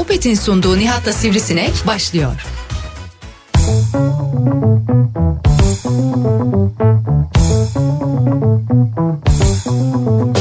Opet'in sunduğu Nihat'la Sivrisinek başlıyor. Türkiye'nin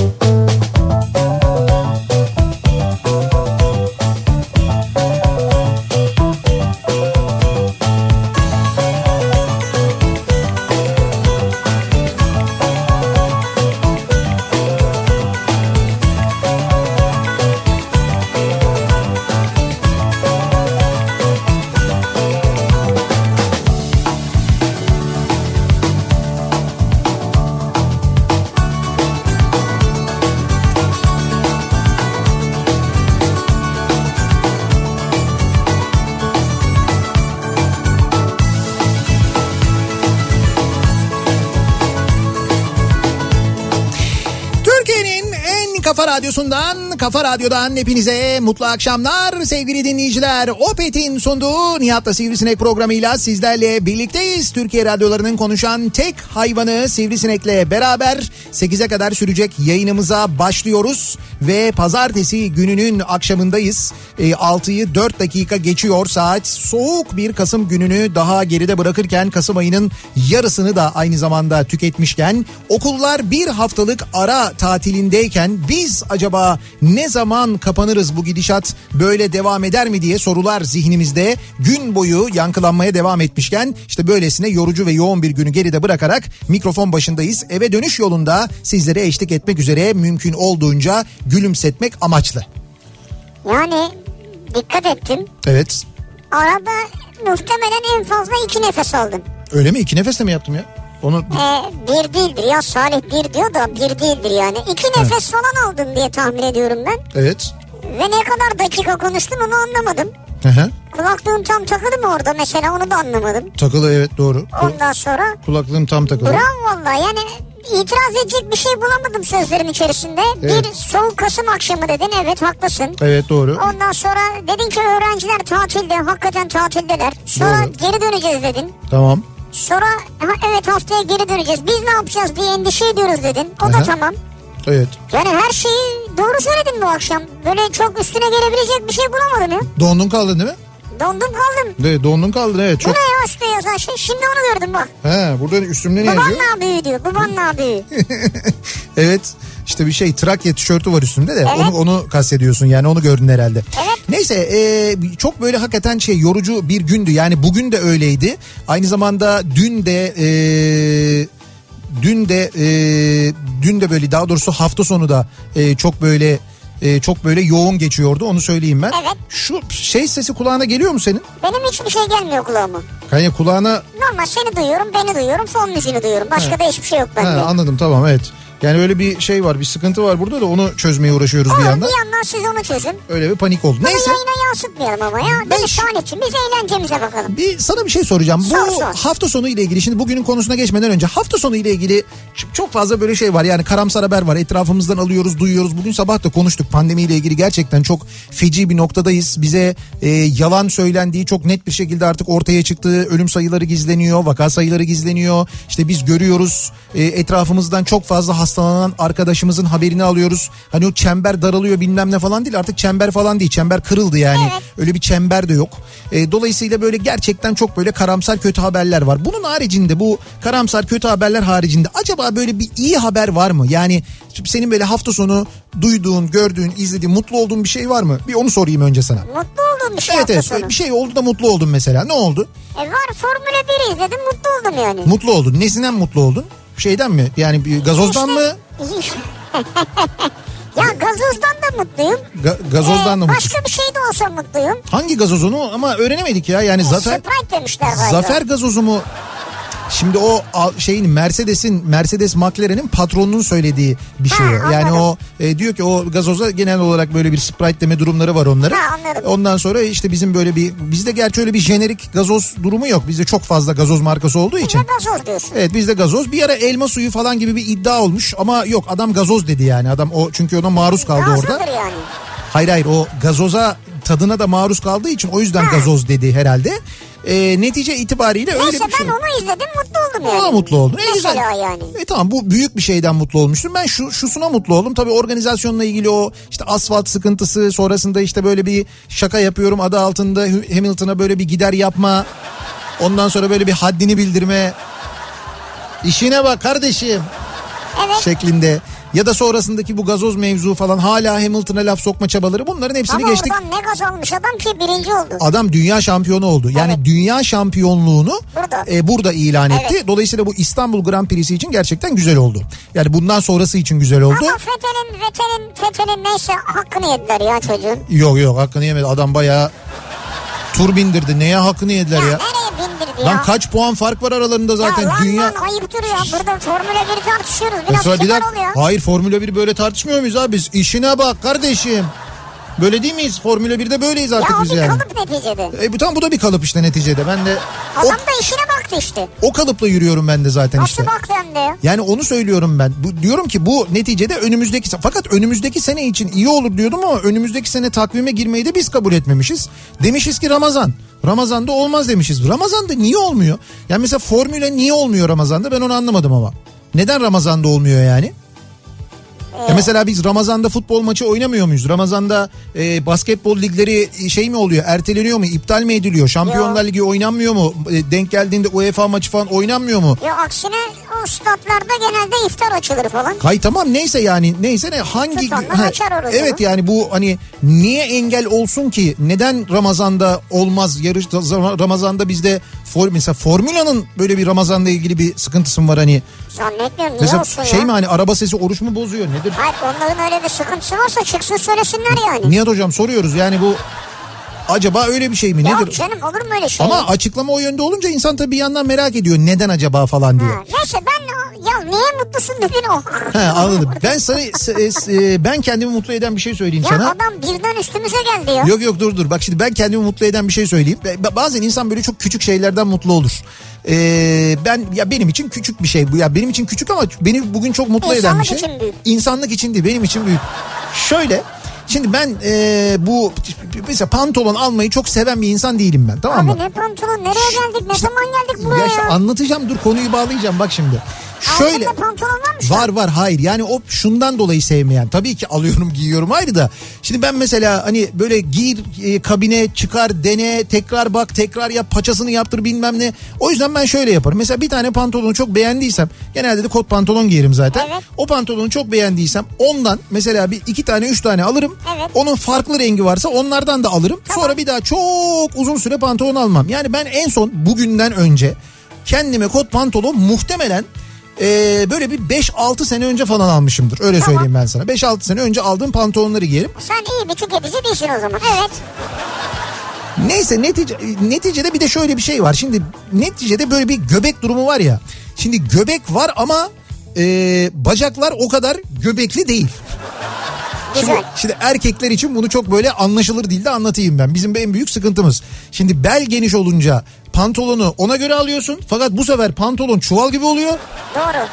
radyosundan, kafa radyodan hepinize mutlu akşamlar sevgili dinleyiciler. Opet'in sunduğu Nihat'la Sivrisinek programıyla sizlerle birlikteyiz. Türkiye radyolarının konuşan tek hayvanı Sivrisinek'le beraber 8'e kadar sürecek yayınımıza başlıyoruz. Ve pazartesi gününün akşamındayız. E, 6'yı 4 dakika geçiyor saat. Soğuk bir Kasım gününü daha geride bırakırken Kasım ayının yarısını da aynı zamanda tüketmişken okullar bir haftalık ara tatilindeyken biz acaba ne zaman kapanırız bu gidişat böyle devam eder mi diye sorular zihnimizde gün boyu yankılanmaya devam etmişken işte böylesine yorucu ve yoğun bir günü geride bırakarak mikrofon başındayız. Eve dönüş yolunda sizlere eşlik etmek üzere mümkün olduğunca gülümsetmek amaçlı. Yani dikkat ettim. Evet. Arada muhtemelen en fazla iki nefes aldın. Öyle mi? İki nefesle mi yaptım ya? Onu Ee, bir değildir ya Salih bir diyor da bir değildir yani. İki nefes falan aldın diye tahmin ediyorum ben. evet. Ve ne kadar dakika konuştun onu anlamadım. Hı hı. Kulaklığın tam takılı mı orada mesela onu da anlamadım. Takılı evet doğru. Ondan sonra Kulaklığım tam takılı. bravo valla yani itiraz edecek bir şey bulamadım sözlerin içerisinde. Evet. Bir soğuk Kasım akşamı dedin evet haklısın. Evet doğru. Ondan sonra dedin ki öğrenciler tatilde hakikaten tatildeler. Sonra Doğru. geri döneceğiz dedin. Tamam. Sonra ha, evet haftaya geri döneceğiz. Biz ne yapacağız diye endişe ediyoruz dedin. O da Aha. tamam. Evet. Yani her şeyi doğru söyledin bu akşam. Böyle çok üstüne gelebilecek bir şey bulamadım ya. Dondun kaldın değil mi? Dondum kaldım. Evet dondun kaldın evet. Bu Çok... ne ya üstte yazan şey? Şimdi onu gördüm bak. He burada üstümde ne Baban yazıyor? ne büyü diyor. Baban ne büyü. Evet işte bir şey Trakya tişörtü var üstünde de Evet. onu onu kastediyorsun yani onu gördün herhalde. Evet. Neyse e, çok böyle hakikaten şey yorucu bir gündü yani bugün de öyleydi. Aynı zamanda dün de e, dün de e, dün de böyle daha doğrusu hafta sonu da e, çok böyle e, çok böyle yoğun geçiyordu onu söyleyeyim ben. Evet. Şu şey sesi kulağına geliyor mu senin? Benim hiçbir şey gelmiyor kulağıma. Kanya kulağına Normal seni duyuyorum, beni duyuyorum, fon müziğini duyuyorum. Başka da hiçbir şey yok Ha, bende. anladım tamam evet. Yani öyle bir şey var bir sıkıntı var burada da onu çözmeye uğraşıyoruz bir Olur, yandan. bir yandan siz onu çözün. Öyle bir panik oldu. Bunu Neyse yayına yansıtmayalım ama ya. Ben Değil şu- Salih'ciğim? Biz eğlencemize bakalım. bir sana bir şey soracağım. Sor, Bu sor. hafta sonu ile ilgili şimdi bugünün konusuna geçmeden önce hafta sonu ile ilgili çok fazla böyle şey var. Yani karamsar haber var. Etrafımızdan alıyoruz, duyuyoruz. Bugün sabah da konuştuk. Pandemi ile ilgili gerçekten çok feci bir noktadayız. Bize e, yalan söylendiği çok net bir şekilde artık ortaya çıktı. Ölüm sayıları gizleniyor, vaka sayıları gizleniyor. İşte biz görüyoruz e, etrafımızdan çok fazla hastalanan arkadaşımızın haberini alıyoruz. Hani o çember daralıyor bilmem ne falan değil. Artık çember falan değil. Çember kırıldı yani. Evet. Öyle bir çember de yok. E, dolayısıyla böyle gerçekten çok böyle karamsar kötü haberler var. Bunun haricinde bu karamsar kötü haberler haricinde acaba böyle bir iyi haber var mı? Yani senin böyle hafta sonu duyduğun, gördüğün, izlediğin, mutlu olduğun bir şey var mı? Bir onu sorayım önce sana. Mutlu olduğum bir şey Evet evet sonu. bir şey oldu da mutlu oldun mesela. Ne oldu? E var Formula 1 izledim mutlu oldum yani. Mutlu oldun. Nesinden mutlu oldun? Şeyden mi? Yani bir gazozdan İşte- mı? ya gazozdan da mutluyum. Ga- gazozdan da Ee, mı? Başka bir şey de olsa mutluyum. Hangi gazoz onu ama öğrenemedik ya. Yani Zafer Sprite demişler galiba. Zafer gazozu mu? Şimdi o şeyin Mercedes'in Mercedes McLaren'in patronunun söylediği bir şey. Ha, yani o e, diyor ki o gazoza genel olarak böyle bir Sprite deme durumları var onların. Ha, anladım. Ondan sonra işte bizim böyle bir bizde gerçi öyle bir jenerik gazoz durumu yok. Bizde çok fazla gazoz markası olduğu için. Ne gazoz diyorsun? Evet bizde gazoz. Bir ara elma suyu falan gibi bir iddia olmuş ama yok adam gazoz dedi yani. Adam o çünkü ona maruz kaldı orada. Gazlıdır yani. Hayır hayır o gazoza tadına da maruz kaldığı için o yüzden Ha. gazoz dedi herhalde. Ee, netice itibariyle öyle Neyse bir şey. ben onu izledim mutlu oldum yani. Ona mutlu oldun. E, Mesela güzel. yani. E tamam bu büyük bir şeyden mutlu olmuştum. Ben şu şusuna mutlu oldum. Tabii organizasyonla ilgili o işte asfalt sıkıntısı sonrasında işte böyle bir şaka yapıyorum adı altında Hamilton'a böyle bir gider yapma. Ondan sonra böyle bir haddini bildirme. İşine bak kardeşim Evet. şeklinde. Ya da sonrasındaki bu gazoz mevzu falan hala Hamilton'a laf sokma çabaları bunların hepsini Ama geçtik. oradan ne gaz almış adam ki birinci oldu. Adam dünya şampiyonu oldu. Yani Evet. dünya şampiyonluğunu Burada. e, burada ilan etti. Evet. Dolayısıyla bu İstanbul Grand Prix'si için gerçekten güzel oldu. Yani bundan sonrası için güzel oldu. Ama Fethel'in, Fethel'in, Fethel'in neyse hakkını yediler ya çocuğun. Yok yok hakkını yemedi. Adam bayağı tur bindirdi. Neye hakkını yediler Ya, ya? nereye bindirdi ya? Lan kaç puan fark var aralarında zaten ya lan dünya... lan ayıptır ya. Burada Formula 1 tartışıyoruz. Biraz Mesela bir kibar dakika- ol ya. Hayır Formula 1 böyle tartışmıyor muyuz abi biz? İşine bak kardeşim. Böyle değil miyiz? Formula 1'de böyleyiz artık Ya o biz yani. kalıp neticede. E, bu tam bu da bir kalıp işte neticede. Ben de o, Adam da işine baktı işte. o kalıpla yürüyorum ben de zaten Nasıl işte. baktı hem de ya? Yani onu söylüyorum ben. Bu, diyorum ki bu neticede önümüzdeki fakat önümüzdeki sene için iyi olur diyordum ama önümüzdeki sene takvime girmeyi de biz kabul etmemişiz. Demişiz ki Ramazan. Ramazan'da olmaz demişiz. Ramazan'da niye olmuyor? Yani mesela formüle niye olmuyor Ramazan'da ben onu anlamadım ama. Neden Ramazan'da olmuyor yani? Ya mesela biz Ramazan'da futbol maçı oynamıyor muyuz? Ramazan'da e, basketbol ligleri şey mi oluyor? Erteleniyor mu? İptal mi ediliyor? Şampiyonlar Ligi oynanmıyor mu? E, denk geldiğinde UEFA maçı falan oynanmıyor mu? Ya aksine o statlarda genelde iftar açılır falan. Hay tamam neyse yani neyse ne hangi Ha, açar evet yani bu hani niye engel olsun ki neden Ramazan'da olmaz yarış Ramazan'da bizde for, mesela Formula'nın böyle bir Ramazan'la ilgili bir sıkıntısı mı var hani Zannetmiyorum niye mesela olsun şey ya? mi hani araba sesi oruç mu bozuyor nedir? Hayır onların öyle bir sıkıntısı varsa çıksın söylesinler yani. Nihat hocam soruyoruz yani bu acaba öyle bir şey mi Yok nedir? canım olur mu öyle şey? Ama açıklama o yönde olunca insan tabii bir yandan merak ediyor neden acaba falan diye. Ha, neyse ben ya niye mutlusun dedin o. He anladım. Ben sana s- s- ben kendimi mutlu eden bir şey söyleyeyim Ya sana. adam birden üstümüze geldi ya. Yok yok dur dur bak şimdi ben kendimi mutlu eden bir şey söyleyeyim. Ba- Bazen insan böyle çok küçük şeylerden mutlu olur. Ee, ben ya benim için küçük bir şey bu ya benim için küçük ama beni bugün çok mutlu eden bir İnsanlık şey. için büyük. İnsanlık için değil benim için büyük. Şöyle şimdi ben e, bu mesela pantolon almayı çok seven bir insan değilim ben tamam mı? Abi ne pantolon nereye geldik ne zaman geldik buraya Ya ya? işte anlatacağım dur konuyu bağlayacağım bak şimdi. Şöyle pantolon var mı şu Var var hayır. Yani o şundan dolayı sevmeyen tabii ki alıyorum giyiyorum ayrı da. Şimdi ben mesela hani böyle gir e, kabine çıkar dene tekrar bak tekrar yap paçasını yaptır bilmem ne. O yüzden ben şöyle yaparım. Mesela bir tane pantolonu çok beğendiysem genelde de kot pantolon giyerim zaten. Evet. o pantolonu çok beğendiysem ondan mesela bir iki tane üç tane alırım. Evet. onun farklı rengi varsa onlardan da alırım. Sonra bir daha çok uzun süre pantolon almam. Yani ben en son bugünden önce kendime kot pantolon muhtemelen ee, böyle bir 5-6 sene önce falan almışımdır. Öyle Tamam. söyleyeyim ben sana. 5-6 sene önce aldığım pantolonları giyerim. Sen iyi bir tüketici değilsin o zaman. Evet. Neyse netice, neticede bir de şöyle bir şey var. Şimdi neticede böyle bir göbek durumu var ya. Şimdi göbek var ama e, bacaklar o kadar göbekli değil. Şimdi, Güzel. şimdi erkekler için bunu çok böyle anlaşılır dilde anlatayım ben. Bizim en büyük sıkıntımız. Şimdi bel geniş olunca pantolonu ona göre alıyorsun. Fakat bu sefer pantolon çuval gibi oluyor. Doğru.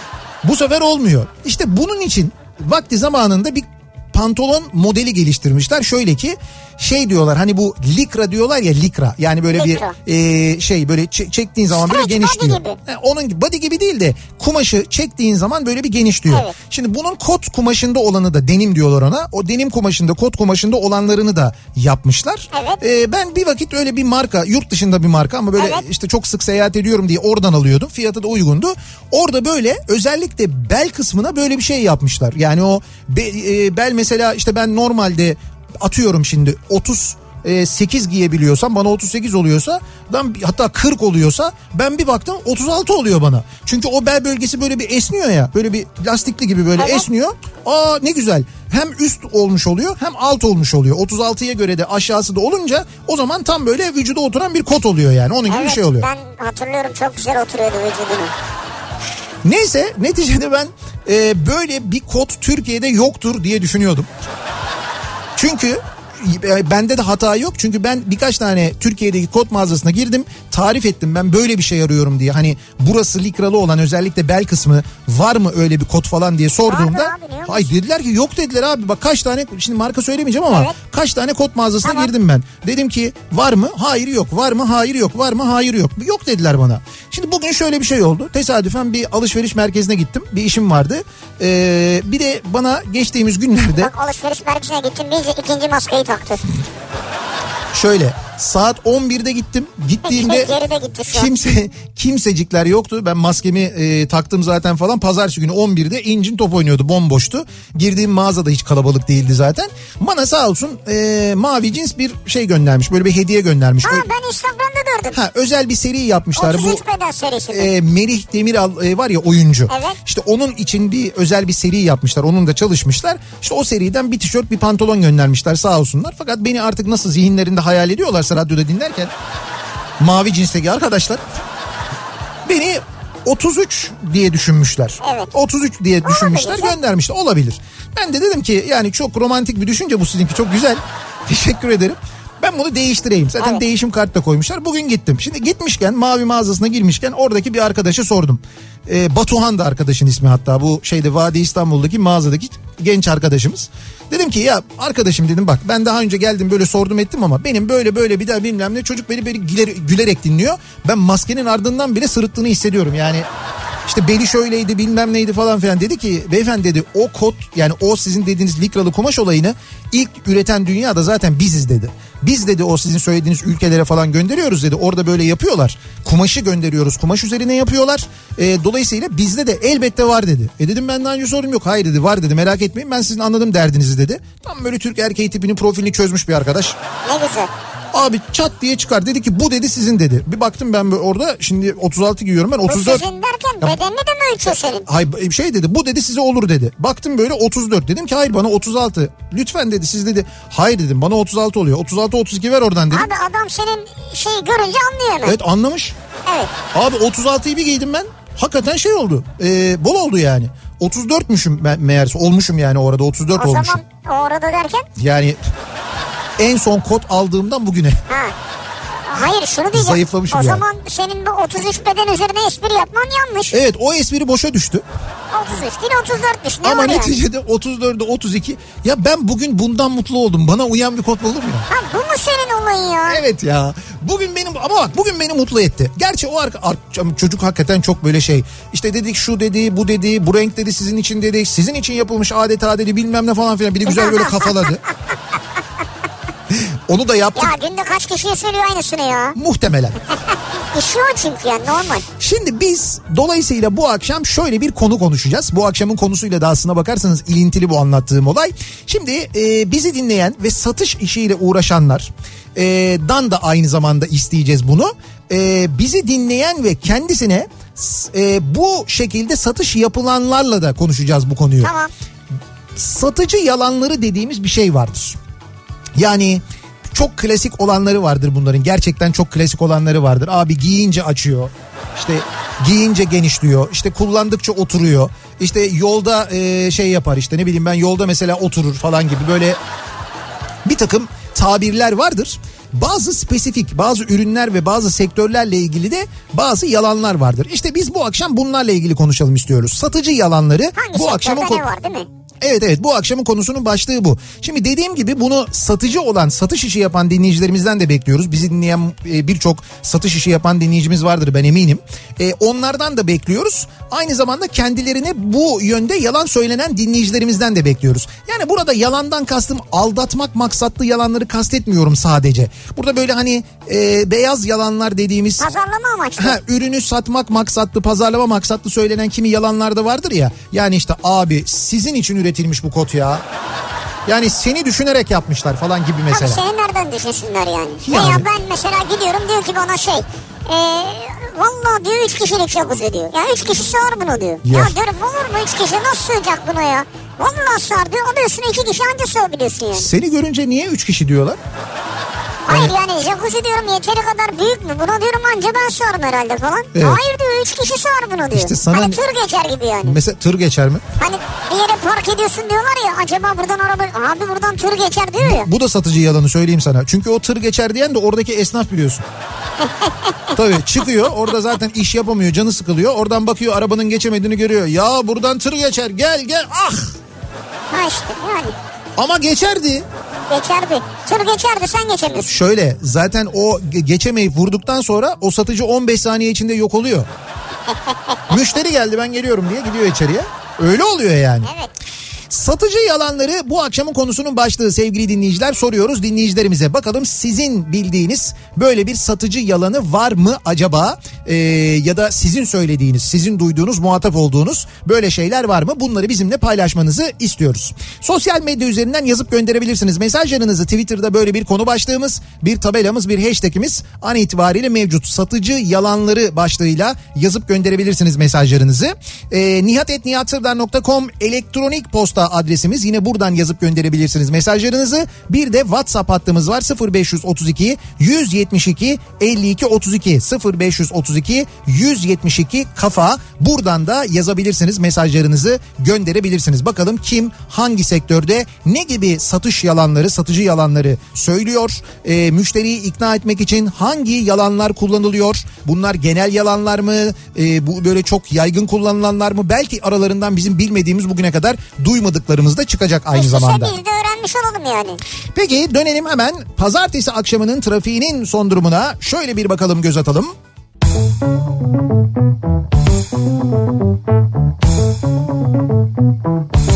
Bu sefer olmuyor. İşte bunun için vakti zamanında bir pantolon modeli geliştirmişler. Şöyle ki şey diyorlar hani bu likra diyorlar ya likra yani böyle Likra. bir e, şey böyle çe- çektiğin zaman böyle Stretch body genişliyor. gibi. E, onun gibi body gibi değil de kumaşı çektiğin zaman böyle bir genişliyor. Evet. Şimdi bunun kot kumaşında olanı da denim diyorlar ona. O denim kumaşında kot kumaşında olanlarını da yapmışlar. Evet. E, ben bir vakit öyle bir marka yurt dışında bir marka ama böyle Evet. işte çok sık seyahat ediyorum diye oradan alıyordum. Fiyatı da uygundu. Orada böyle özellikle bel kısmına böyle bir şey yapmışlar. Yani o be- e, bel mesela işte ben normalde atıyorum şimdi 30 38 giyebiliyorsam bana 38 oluyorsa ben hatta 40 oluyorsa ben bir baktım 36 oluyor bana. Çünkü o bel bölgesi böyle bir esniyor ya. Böyle bir lastikli gibi böyle Evet. esniyor. Aa ne güzel. Hem üst olmuş oluyor hem alt olmuş oluyor. 36'ya göre de aşağısı da olunca o zaman tam böyle vücuda oturan bir kot oluyor yani. Onun gibi bir Evet şey oluyor. ben hatırlıyorum çok güzel oturuyordu vücuduna. Neyse neticede ben e, böyle bir kot Türkiye'de yoktur diye düşünüyordum. Çünkü e, bende de hata yok. Çünkü ben birkaç tane Türkiye'deki kot mağazasına girdim. Tarif ettim ben böyle bir şey arıyorum diye. Hani burası likralı olan özellikle bel kısmı var mı öyle bir kot falan diye sorduğumda. Abi? Hayır dediler ki yok dediler abi. Bak kaç tane şimdi marka söylemeyeceğim ama Evet. kaç tane kot mağazasına Tamam. girdim ben. Dedim ki var mı? Hayır yok. Var mı? Hayır yok. Var mı? Hayır yok. Yok dediler bana. Şimdi bugün şöyle bir şey oldu. Tesadüfen bir alışveriş merkezine gittim. Bir işim vardı. Ee, bir de bana geçtiğimiz günlerde Bak alışveriş merkezine gittim biz ikinci maskeyi taktı. şöyle saat 11'de gittim. Gittiğimde gitti kimse kimsecikler yoktu. Ben maskemi e, taktım zaten falan. Pazartesi günü 11'de incin top oynuyordu. Bomboştu. Girdiğim mağazada hiç kalabalık değildi zaten. Bana sağ olsun e, mavi cins bir şey göndermiş. Böyle bir hediye göndermiş. Ha Ö- ben Instagram'da gördüm. Ha özel bir seri yapmışlar. 33 Bu beden serisi. e, Merih Demiral e, var ya oyuncu. Evet. İşte onun için bir özel bir seri yapmışlar. Onun da çalışmışlar. İşte o seriden bir tişört bir pantolon göndermişler sağ olsunlar. Fakat beni artık nasıl zihinlerinde hayal ediyorlarsa radyoda dinlerken mavi cinsteki arkadaşlar beni 33 diye düşünmüşler. Evet. 33 diye düşünmüşler göndermişler. Olabilir. Ben de dedim ki yani çok romantik bir düşünce bu sizinki çok güzel. Teşekkür ederim. Ben bunu değiştireyim. Zaten Evet. değişim kart da koymuşlar. Bugün gittim. Şimdi gitmişken mavi mağazasına girmişken oradaki bir arkadaşa sordum. Ee, Batuhan da arkadaşın ismi hatta bu şeyde Vadi İstanbul'daki mağazadaki genç arkadaşımız. Dedim ki ya arkadaşım dedim bak ben daha önce geldim böyle sordum ettim ama benim böyle böyle bir daha bilmem ne çocuk beni böyle güler, gülerek dinliyor. Ben maskenin ardından bile sırıttığını hissediyorum yani. İşte beli şöyleydi bilmem neydi falan filan dedi ki beyefendi dedi o kot yani o sizin dediğiniz likralı kumaş olayını ilk üreten dünyada zaten biziz dedi. Biz dedi o sizin söylediğiniz ülkelere falan gönderiyoruz dedi. Orada böyle yapıyorlar. Kumaşı gönderiyoruz. Kumaş üzerine yapıyorlar. E, dolayısıyla bizde de elbette var dedi. E dedim ben daha önce sordum yok. Hayır dedi var dedi merak etmeyin ben sizin anladığım derdinizi dedi. Tam böyle Türk erkeği tipinin profilini çözmüş bir arkadaş. Ne güzel. Abi çat diye çıkar dedi ki bu dedi sizin dedi. Bir baktım ben orada şimdi 36 giyiyorum ben Bu 34. sizin derken bedenini de mi ölçüyor senin? Hay şey dedi bu dedi size olur dedi. Baktım böyle 34 dedim ki hayır bana 36. Lütfen dedi siz dedi. Hayır dedim bana 36 oluyor. 36 32 ver oradan dedim. Abi adam senin şeyi görünce anlıyor hemen. Evet anlamış. Evet. Abi 36'yı bir giydim ben. Hakikaten şey oldu. Ee, bol oldu yani. 34'müşüm me- meğerse olmuşum yani orada 34 O olmuşum. zaman o orada derken Yani en son kot aldığımdan bugüne. ha. Hayır şunu diyeceğim. Zayıflamışım o yani. zaman senin bu 33 beden üzerine espri yapman yanlış. Evet o espri boşa düştü. 33 değil 34'müş. Ne Ama var yani? neticede 34'e 32. Ya ben bugün bundan mutlu oldum. Bana uyan bir kot olur mu? Ha bu mu senin olayın ya? Evet ya. Bugün benim ama bak bugün beni mutlu etti. Gerçi o arka, ar- çocuk hakikaten çok böyle şey. İşte dedik şu dedi, bu dedi, bu renk dedi sizin için dedi. Sizin için yapılmış adeta dedi bilmem ne falan filan. Bir de güzel böyle kafaladı. Onu da yaptık Ya günde kaç kişiye söylüyor aynısını ya? muhtemelen. İşi o çünkü yani normal. Şimdi biz dolayısıyla bu akşam şöyle bir konu konuşacağız. Bu akşamın konusuyla da aslına bakarsanız ilintili bu anlattığım olay. Şimdi e, bizi dinleyen ve satış işiyle uğraşanlar e, dan da aynı zamanda isteyeceğiz bunu. E, bizi dinleyen ve kendisine e, bu şekilde satış yapılanlarla da konuşacağız bu konuyu. Tamam. Satıcı yalanları dediğimiz bir şey vardır. Yani çok klasik olanları vardır bunların. Gerçekten çok klasik olanları vardır. Abi giyince açıyor. İşte giyince genişliyor. İşte kullandıkça oturuyor. İşte yolda e, şey yapar işte ne bileyim ben yolda mesela oturur falan gibi böyle bir takım tabirler vardır. Bazı spesifik bazı ürünler ve bazı sektörlerle ilgili de bazı yalanlar vardır. İşte biz bu akşam bunlarla ilgili konuşalım istiyoruz. Satıcı yalanları Hangi bu konu- ne var değil mi? Evet evet bu akşamın konusunun başlığı bu. Şimdi dediğim gibi bunu satıcı olan satış işi yapan dinleyicilerimizden de bekliyoruz. Bizi dinleyen e, birçok satış işi yapan dinleyicimiz vardır ben eminim. E, onlardan da bekliyoruz. Aynı zamanda kendilerine bu yönde yalan söylenen dinleyicilerimizden de bekliyoruz. Yani burada yalandan kastım aldatmak maksatlı yalanları kastetmiyorum sadece. Burada böyle hani e, beyaz yalanlar dediğimiz... Pazarlama amaçlı. Ha, ürünü satmak maksatlı, pazarlama maksatlı söylenen kimi yalanlar da vardır ya. Yani işte abi sizin için üretilmiş bu kot ya. Yani seni düşünerek yapmışlar falan gibi mesela. seni nereden düşünsünler yani? Yani. Veya ben mesela gidiyorum diyor ki bana şey. E, Valla diyor üç kişilik jacuzzi diyor. Ya üç kişi sığar bunu diyor. Ya. Ya, diyorum olur mu üç kişi nasıl sığacak buna ya? Valla sığar diyor. Alıyorsun iki kişi anca sığabiliyorsun yani. Seni görünce niye üç kişi diyorlar? Hayır yani jacuzzi diyorum yeteri kadar büyük mü? Buna diyorum anca ben sığarım herhalde falan. Evet. Hayır diyor üç kişi sığar bunu diyor. İşte sana- Hani tır geçer gibi yani. Mesela tır geçer mi? Hani bir yere park ediyorsun diyorlar ya acaba buradan araba abi buradan tır geçer diyor ya. Bu da satıcı yalanı söyleyeyim sana. Çünkü o tır geçer diyen de oradaki esnaf biliyorsun. Tabii çıkıyor orada zaten iş yapamıyor canı sıkılıyor. Oradan bakıyor arabanın geçemediğini görüyor. Ya buradan tır geçer gel gel ah. Ha işte yani Ama geçerdi. geçerdi. Tır geçerdi sen geçemiyorsun. Şöyle zaten o ge- geçemeyip vurduktan sonra o satıcı 15 saniye içinde yok oluyor. Müşteri geldi ben geliyorum diye gidiyor içeriye. Öyle oluyor yani. Evet. Satıcı yalanları bu akşamın konusunun başlığı sevgili dinleyiciler soruyoruz dinleyicilerimize. Bakalım sizin bildiğiniz böyle bir satıcı yalanı var mı acaba? Ee, ya da sizin söylediğiniz, sizin duyduğunuz, muhatap olduğunuz böyle şeyler var mı? Bunları bizimle paylaşmanızı istiyoruz. Sosyal medya üzerinden yazıp gönderebilirsiniz. Mesajlarınızı Twitter'da böyle bir konu başlığımız, bir tabelamız, bir hashtagimiz an itibariyle mevcut. Satıcı yalanları başlığıyla yazıp gönderebilirsiniz mesajlarınızı. Ee, nihatetnihatsırdar.com elektronik posta adresimiz. Yine buradan yazıp gönderebilirsiniz mesajlarınızı. Bir de WhatsApp hattımız var 0532 172 52 32 0532 172 kafa. Buradan da yazabilirsiniz mesajlarınızı gönderebilirsiniz. Bakalım kim hangi sektörde ne gibi satış yalanları, satıcı yalanları söylüyor? Ee, müşteriyi ikna etmek için hangi yalanlar kullanılıyor? Bunlar genel yalanlar mı? Ee, bu böyle çok yaygın kullanılanlar mı? Belki aralarından bizim bilmediğimiz bugüne kadar duymadıklarımız da çıkacak aynı İşte zamanda. biz de öğrenmiş olalım yani. Peki dönelim hemen pazartesi akşamının trafiğinin son durumuna şöyle bir bakalım göz atalım. Kafa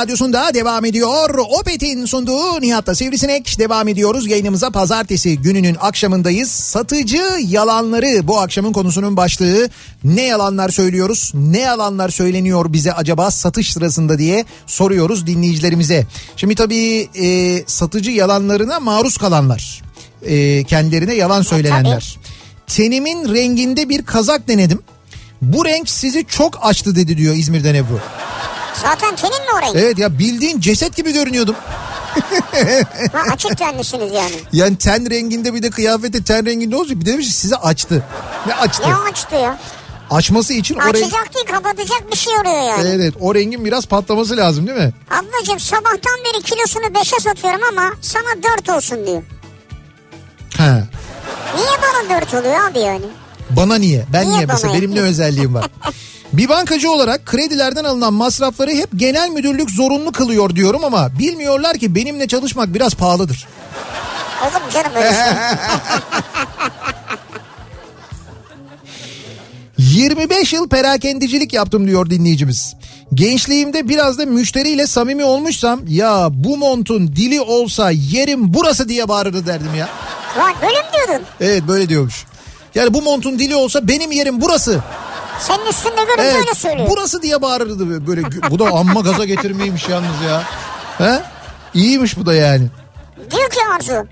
radyosunda devam ediyor. Opet'in sunduğu Nihat'ta Sivrisinek devam ediyoruz. Yayınımıza pazartesi gününün akşamındayız. Satıcı yalanları bu akşamın konusunun başlığı. Ne yalanlar söylüyoruz? Ne yalanlar söyleniyor bize acaba satış sırasında diye soruyoruz dinleyicilerimize. Şimdi tabii e, satıcı yalanlarına maruz kalanlar. E, kendilerine yalan söylenenler. Tenimin renginde bir kazak denedim. Bu renk sizi çok açtı dedi diyor İzmir'den Ebru. Zaten senin mi o renk? Evet ya bildiğin ceset gibi görünüyordum. Ha, açık tenlisiniz yani. Yani ten renginde bir de kıyafeti ten renginde olunca bir de demiş ki sizi açtı. Ne açtı? Ne açtı ya? Açması için o renk... Açacak değil kapatacak bir şey oluyor yani. Evet o rengin biraz patlaması lazım değil mi? Ablacığım sabahtan beri kilosunu 5'e satıyorum ama sana 4 olsun diyor. Ha. Niye bana 4 oluyor abi yani? Bana niye? Ben Niye niye, mesela? Benim ne özelliğim var? Bir bankacı olarak kredilerden alınan masrafları hep genel müdürlük zorunlu kılıyor diyorum ama bilmiyorlar ki benimle çalışmak biraz pahalıdır. Olur mu canım öyle şey? 25 yıl perakendicilik yaptım diyor dinleyicimiz. Gençliğimde biraz da müşteriyle samimi olmuşsam ya bu montun dili olsa yerim burası diye bağırırdı derdim ya. Vay böyle mi diyordun? Evet böyle diyormuş. Yani bu montun dili olsa benim yerim burası. Senin üstünde görünce Evet öyle söylüyor. burası diye bağırırdı böyle. Bu da amma gaza getirmeymiş yalnız ya. He? İyiymiş bu da yani. Diyor ki Arzu.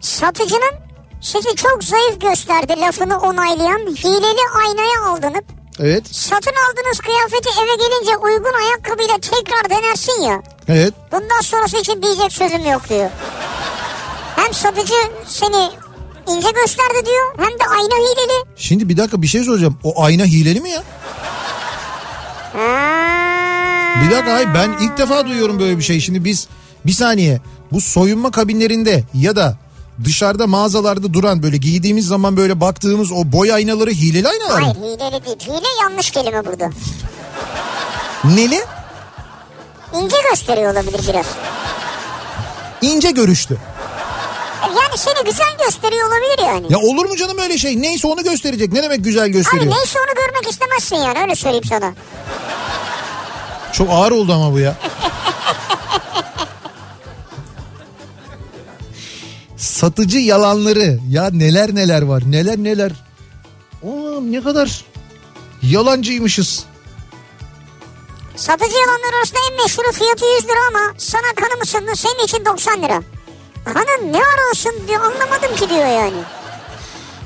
Satıcının sizi çok zayıf gösterdi lafını onaylayan hileli aynaya aldanıp Evet. satın aldığınız kıyafeti eve gelince uygun ayakkabıyla tekrar denersin ya. Evet. Bundan sonrası için diyecek sözüm yok diyor. Hem satıcı seni ince gösterdi diyor hem de ayna hileli. Şimdi bir dakika bir şey soracağım. O ayna hileli mi ya? Bir dakika hayır ben ilk defa duyuyorum böyle bir şey. Şimdi biz bir saniye bu soyunma kabinlerinde ya da dışarıda mağazalarda duran böyle giydiğimiz zaman böyle baktığımız o boy aynaları hileli aynalar Hayır mı? hileli değil. Hile yanlış kelime burada. Neli? İnce gösteriyor olabilir biraz. İnce görüştü. Yani seni güzel gösteriyor olabilir yani. Ya olur mu canım öyle şey? Neyse onu gösterecek. Ne demek güzel gösteriyor? Abi neyse onu görmek istemezsin yani öyle söyleyeyim sana. Çok ağır oldu ama bu ya. Satıcı yalanları ya neler neler var neler neler. Oo, ne kadar yalancıymışız. Satıcı yalanlar arasında en meşhuru fiyatı 100 lira ama sana kanı mısın senin için 90 lira. Kanın ne arasın diyor anlamadım ki diyor yani.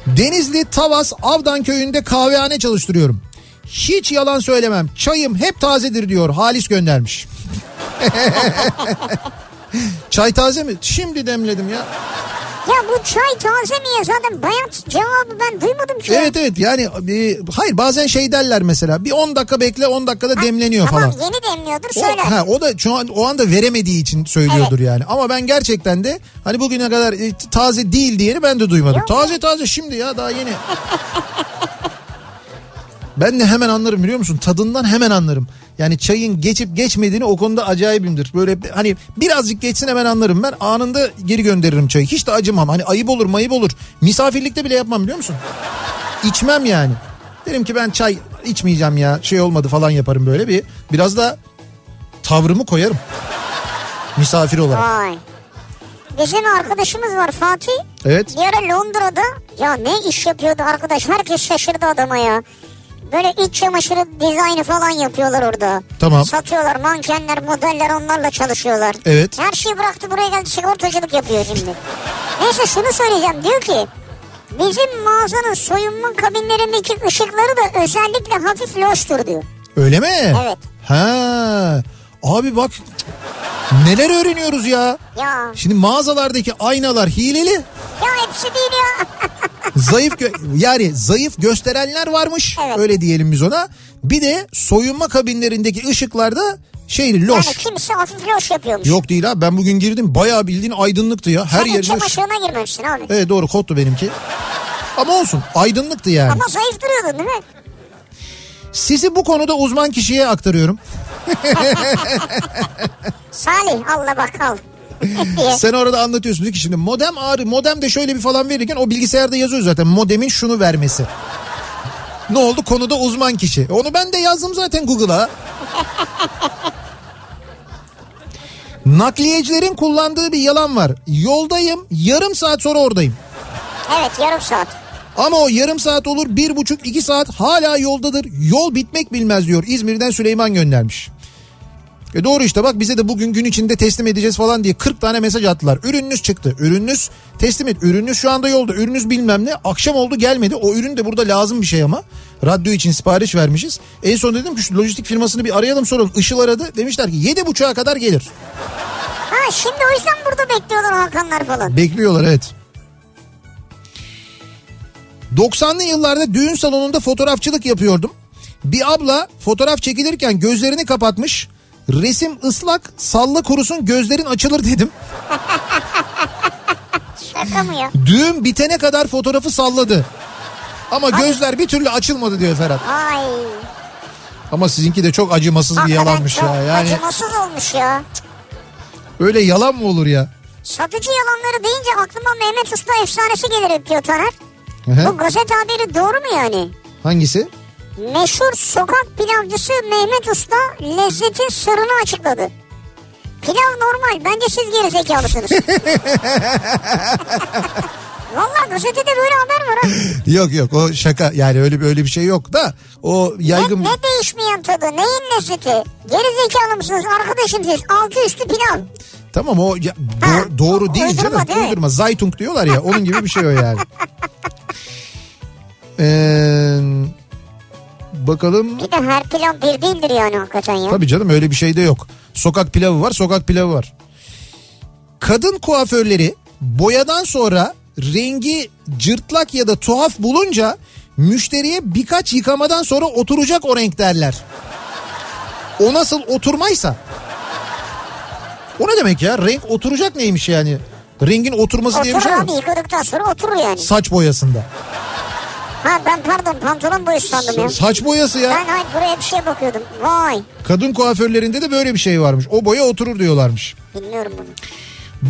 Denizli Tavas Avdan köyünde kahvehane çalıştırıyorum. Hiç yalan söylemem. Çayım hep tazedir diyor. Halis göndermiş. Çay taze mi? Şimdi demledim ya. Ya bu çay taze mi ya zaten bayat cevabı ben duymadım ki. Evet evet yani e, hayır bazen şey derler mesela bir 10 dakika bekle 10 dakikada demleniyor tamam, falan. yeni demliyordur O, söyler. ha, o da şu an o anda veremediği için söylüyordur yani. Ama ben gerçekten de hani bugüne kadar e, taze değil diyeni ben de duymadım. Yok. taze taze şimdi ya daha yeni. ben de hemen anlarım biliyor musun? Tadından hemen anlarım. Yani çayın geçip geçmediğini o konuda acayibimdir. Böyle hani birazcık geçsin hemen anlarım ben. Anında geri gönderirim çayı. Hiç de acımam. Hani ayıp olur mayıp olur. Misafirlikte bile yapmam biliyor musun? İçmem yani. Derim ki ben çay içmeyeceğim ya şey olmadı falan yaparım böyle bir. Biraz da tavrımı koyarım. Misafir olarak. Vay. Bizim arkadaşımız var Fatih. Evet. Bir ara Londra'da ya ne iş yapıyordu arkadaş herkes şaşırdı adama ya. Böyle iç çamaşırı dizaynı falan yapıyorlar orada. Tamam. Satıyorlar mankenler modeller onlarla çalışıyorlar. Evet. Her şeyi bıraktı buraya geldi sigortacılık yapıyor şimdi. Neyse şunu söyleyeceğim diyor ki bizim mağazanın soyunma kabinlerindeki ışıkları da özellikle hafif loştur diyor. Öyle mi? Evet. Ha. Abi bak neler öğreniyoruz ya. Ya Şimdi mağazalardaki aynalar hileli. ya hepsi değil ya. Zayıf gö- yani zayıf gösterenler varmış. Evet. Öyle diyelim biz ona. Bir de soyunma kabinlerindeki ışıklarda şeyli loş. yani kimisi hafif loş yapıyormuş. Yok değil abi ben bugün girdim bayağı bildiğin aydınlıktı ya. Her Sen iç yerine. çamaşırına girmemişsin abi. Evet doğru kottu benimki. Ama olsun aydınlıktı yani. Ama zayıf duruyordun değil mi? Sizi bu konuda uzman kişiye aktarıyorum. Salih Allah bak al. Sen orada anlatıyorsun ki şimdi modem ağrı modem de şöyle bir falan verirken o bilgisayarda yazıyor zaten modemin şunu vermesi. Ne oldu konuda uzman kişi. Onu ben de yazdım zaten Google'a. Nakliyecilerin kullandığı bir yalan var. Yoldayım yarım saat sonra oradayım. Evet yarım saat. Ama o yarım saat olur bir buçuk iki saat hala yoldadır. Yol bitmek bilmez diyor. İzmir'den Süleyman göndermiş. E doğru işte bak bize de bugün gün içinde teslim edeceğiz falan diye 40 tane mesaj attılar. Ürününüz çıktı. Ürününüz teslim et. Ürününüz şu anda yolda. Ürününüz bilmem ne. Akşam oldu gelmedi. O ürün de burada lazım bir şey ama. Radyo için sipariş vermişiz. En son dedim ki şu lojistik firmasını bir arayalım soralım. Işıl aradı. Demişler ki 7.30'a kadar gelir. Ha şimdi o yüzden burada bekliyorlar Hakanlar falan. Bekliyorlar evet. 90'lı yıllarda düğün salonunda fotoğrafçılık yapıyordum. Bir abla fotoğraf çekilirken gözlerini kapatmış. Resim ıslak salla kurusun gözlerin açılır dedim. Şaka mı ya? Düğün bitene kadar fotoğrafı salladı. Ama gözler bir türlü açılmadı diyor Ferhat. Ay. Ama sizinki de çok acımasız bir hakikaten yalanmış çok ya. Yani Acımasız olmuş ya. öyle yalan mı olur ya? Satıcı yalanları deyince aklıma Mehmet Usta efsanesi gelir diyor Taner. Bu gazete haberi doğru mu yani? Hangisi? Meşhur sokak pilavcısı Mehmet Usta lezzetin sırrını açıkladı. Pilav normal. Bence siz gerizekalısınız. Valla gazetede böyle haber var ha. Yok yok o şaka yani öyle bir öyle bir şey yok da o yaygın Ne, ne değişmeyen tadı? Neyin lezzeti? Gerizekalı mısınız? Arkadaşım siz. Altı üstü pilav. Tamam o ya, do- Ha, doğru değil uydurma canım. değil? Uydurma. Zaytung diyorlar ya onun gibi bir şey o yani. Ee, bakalım. Bir de her pilav bir değildir yani hakikaten ya. Tabii canım öyle bir şey de yok. Sokak pilavı var sokak pilavı var. Kadın kuaförleri boyadan sonra rengi cırtlak ya da tuhaf bulunca müşteriye birkaç yıkamadan sonra oturacak o renk derler. O nasıl oturmaysa. O ne demek ya? Renk oturacak neymiş yani? Rengin oturması diye bir Oturur şey abi var. yıkadıktan sonra oturur yani. Saç boyasında. Ha ben pardon pantolon boyası sandım ya. Saç boyası ya. Ben hayır buraya bir şey bakıyordum. Vay. Kadın kuaförlerinde de böyle bir şey varmış. O boya oturur diyorlarmış. Bilmiyorum bunu.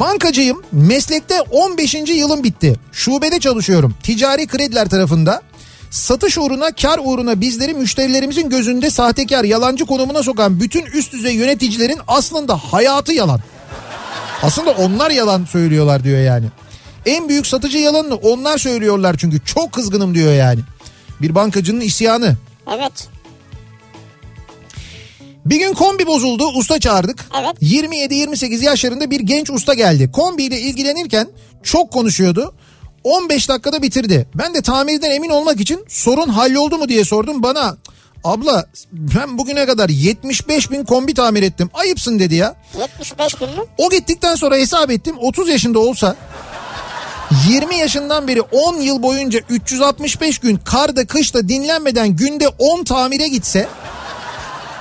Bankacıyım. Meslekte 15. yılım bitti. Şubede çalışıyorum. Ticari krediler tarafında. Satış uğruna, kar uğruna bizleri müşterilerimizin gözünde sahtekar, yalancı konumuna sokan bütün üst düzey yöneticilerin aslında hayatı yalan. Aslında onlar yalan söylüyorlar diyor yani. En büyük satıcı yalanını onlar söylüyorlar çünkü. Çok kızgınım diyor yani. Bir bankacının isyanı. Evet. Bir gün kombi bozuldu usta çağırdık. Evet. 27-28 yaşlarında bir genç usta geldi. Kombiyle ilgilenirken çok konuşuyordu. 15 dakikada bitirdi. Ben de tamirden emin olmak için sorun halloldu mu diye sordum. Bana abla ben bugüne kadar 75 bin kombi tamir ettim. Ayıpsın dedi ya. 75 bin mi? O gittikten sonra hesap ettim 30 yaşında olsa 20 yaşından beri 10 yıl boyunca 365 gün karda kışta dinlenmeden günde 10 tamire gitse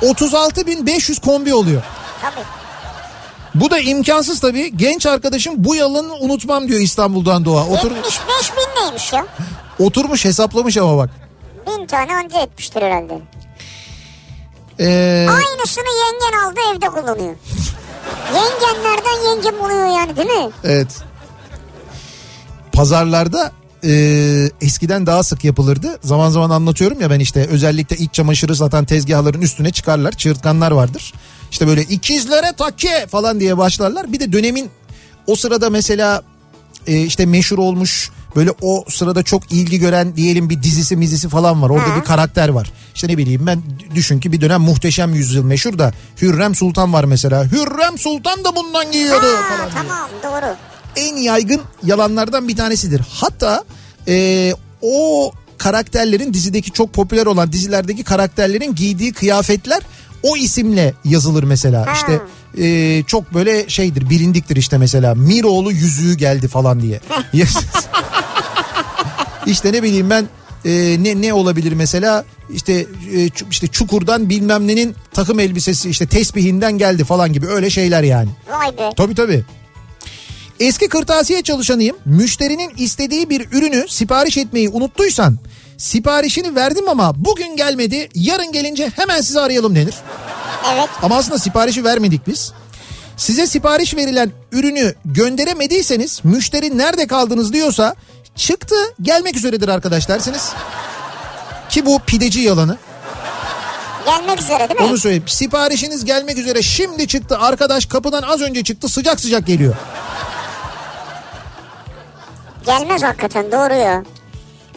36.500 kombi oluyor. Tabii. Bu da imkansız tabii. Genç arkadaşım bu yalanı unutmam diyor İstanbul'dan Doğa. Otur, 75 bin neymiş ya? oturmuş hesaplamış ama bak. Bin tane anca etmiştir herhalde. Ee, Aynısını yengen aldı evde kullanıyor. Yengenlerden yengem oluyor yani değil mi? evet. Pazarlarda e, eskiden daha sık yapılırdı. Zaman zaman anlatıyorum ya ben işte özellikle iç çamaşırı satan tezgahların üstüne çıkarlar. Çığırtkanlar vardır. İşte böyle ikizlere takke falan diye başlarlar. Bir de dönemin o sırada mesela e, işte meşhur olmuş böyle o sırada çok ilgi gören diyelim bir dizisi mizisi falan var. Orada Ha. bir karakter var. İşte ne bileyim ben düşün ki bir dönem muhteşem yüzyıl meşhur da Hürrem Sultan var mesela. Hürrem Sultan da bundan giyiyordu Ha, falan diye tamam doğru. En yaygın yalanlardan bir tanesidir. Hatta e, o karakterlerin dizideki çok popüler olan dizilerdeki karakterlerin giydiği kıyafetler o isimle yazılır mesela. Ha. İşte e, çok böyle şeydir bilindiktir işte mesela Miroğlu yüzüğü geldi falan diye. işte ne bileyim ben e, ne ne olabilir mesela işte e, işte çukurdan bilmem nenin takım elbisesi işte tesbihinden geldi falan gibi öyle şeyler yani. Vay be. Tabii tabii. Eski kırtasiye çalışanıyım. Müşterinin istediği bir ürünü sipariş etmeyi unuttuysan siparişini verdim ama bugün gelmedi yarın gelince hemen sizi arayalım denir. Evet. Ama aslında siparişi vermedik biz. Size sipariş verilen ürünü gönderemediyseniz müşteri nerede kaldınız diyorsa çıktı gelmek üzeredir arkadaş dersiniz. Ki bu pideci yalanı. Gelmek üzere değil mi? Onu söyleyeyim. Siparişiniz gelmek üzere şimdi çıktı. Arkadaş kapıdan az önce çıktı sıcak sıcak geliyor. Gelmez hakikaten doğru ya.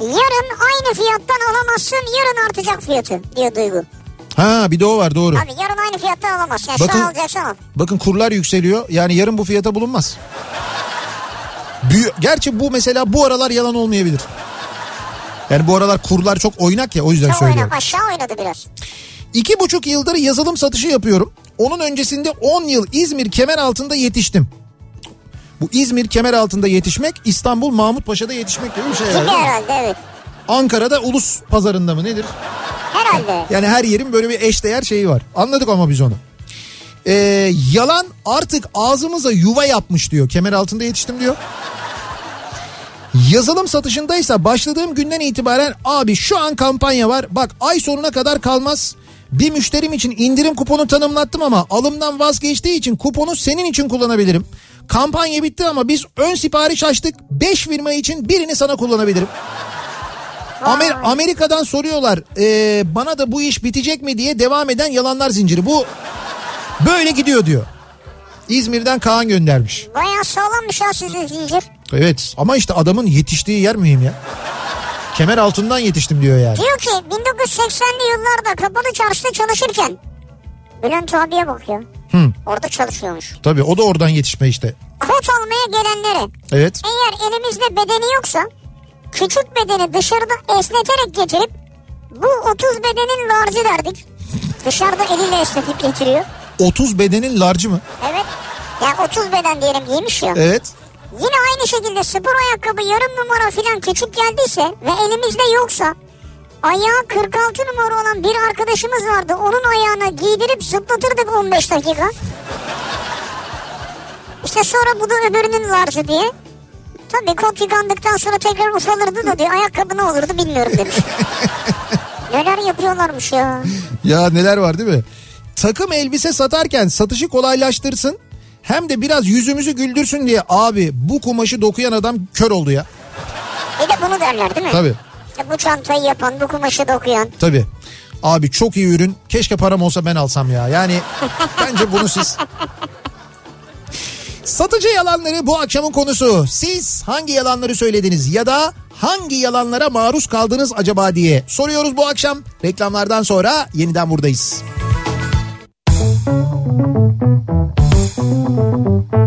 Yarın aynı fiyattan alamazsın yarın artacak fiyatı diyor Duygu. Ha bir de o var doğru. Abi yarın aynı fiyattan alamazsın. Yani Bakın- şu an alacaksan al. Bakın kurlar yükseliyor. Yani yarın bu fiyata bulunmaz. Büyü- Gerçi bu mesela bu aralar yalan olmayabilir. Yani bu aralar kurlar çok oynak ya o yüzden Çok söylüyorum. oynak aşağı oynadı biraz. İki buçuk yıldır yazılım satışı yapıyorum. Onun öncesinde 10 yıl İzmir kemer altında yetiştim. Bu İzmir kemer altında yetişmek İstanbul Mahmutpaşa'da yetişmek gibi bir şey Gibi herhalde. evet. Ankara'da ulus pazarında mı nedir? Herhalde. Yani her yerin böyle bir eşdeğer şeyi var. Anladık ama biz onu. Ee, yalan artık ağzımıza yuva yapmış diyor. Kemer altında yetiştim diyor. Yazılım satışındaysa başladığım günden itibaren abi şu an kampanya var. Bak ay sonuna kadar kalmaz. Bir müşterim için indirim kuponu tanımlattım ama alımdan vazgeçtiği için kuponu senin için kullanabilirim. Kampanya bitti ama biz ön sipariş açtık. 5 firma için birini sana kullanabilirim. Amer- Amerika'dan soruyorlar "Ee, bana da bu iş bitecek mi diye devam eden yalanlar zinciri. Bu böyle gidiyor diyor. İzmir'den Kaan göndermiş. Bayağı sağlammış ya sizin zincir. Evet ama işte adamın yetiştiği yer mühim ya. Kemer altından yetiştim diyor yani. Diyor ki 1980'li yıllarda kapalı çarşıda çalışırken Bülent abiye bak ya. Hı, Orada çalışıyormuş. tabii o da oradan yetişme işte. Kot almaya gelenlere Evet. eğer elimizde bedeni yoksa küçük bedeni dışarıda esneterek getirip bu 30 bedenin larcı derdik. Dışarıda eliyle esnetip getiriyor. 30 bedenin larcı mı? Evet. Yani 30 beden diyelim giymiş ya. Evet. Yine aynı şekilde spor ayakkabı yarım numara falan küçük geldiyse ve elimizde yoksa ayağı 46 numara olan bir arkadaşımız vardı. Onun ayağına giydirip zıplatırdık 15 dakika. İşte sonra bu da öbürünün larcı diye. Tabii kot yıkandıktan sonra tekrar ufalırdı da diyor ayakkabı ne olurdu bilmiyorum demiş. Neler yapıyorlarmış ya. Ya neler var değil mi? Takım elbise satarken satışı kolaylaştırsın. Hem de biraz yüzümüzü güldürsün diye abi bu kumaşı dokuyan adam kör oldu ya. Bir de bunu derler değil mi? Tabii. İşte bu çantayı yapan, bu kumaşı dokuyan. Tabii. Abi çok iyi ürün. Keşke param olsa ben alsam ya. Yani bence bunu siz... Satıcı yalanları bu akşamın konusu. Siz hangi yalanları söylediniz ya da hangi yalanlara maruz kaldınız acaba diye soruyoruz bu akşam. Reklamlardan sonra yeniden buradayız. Kafa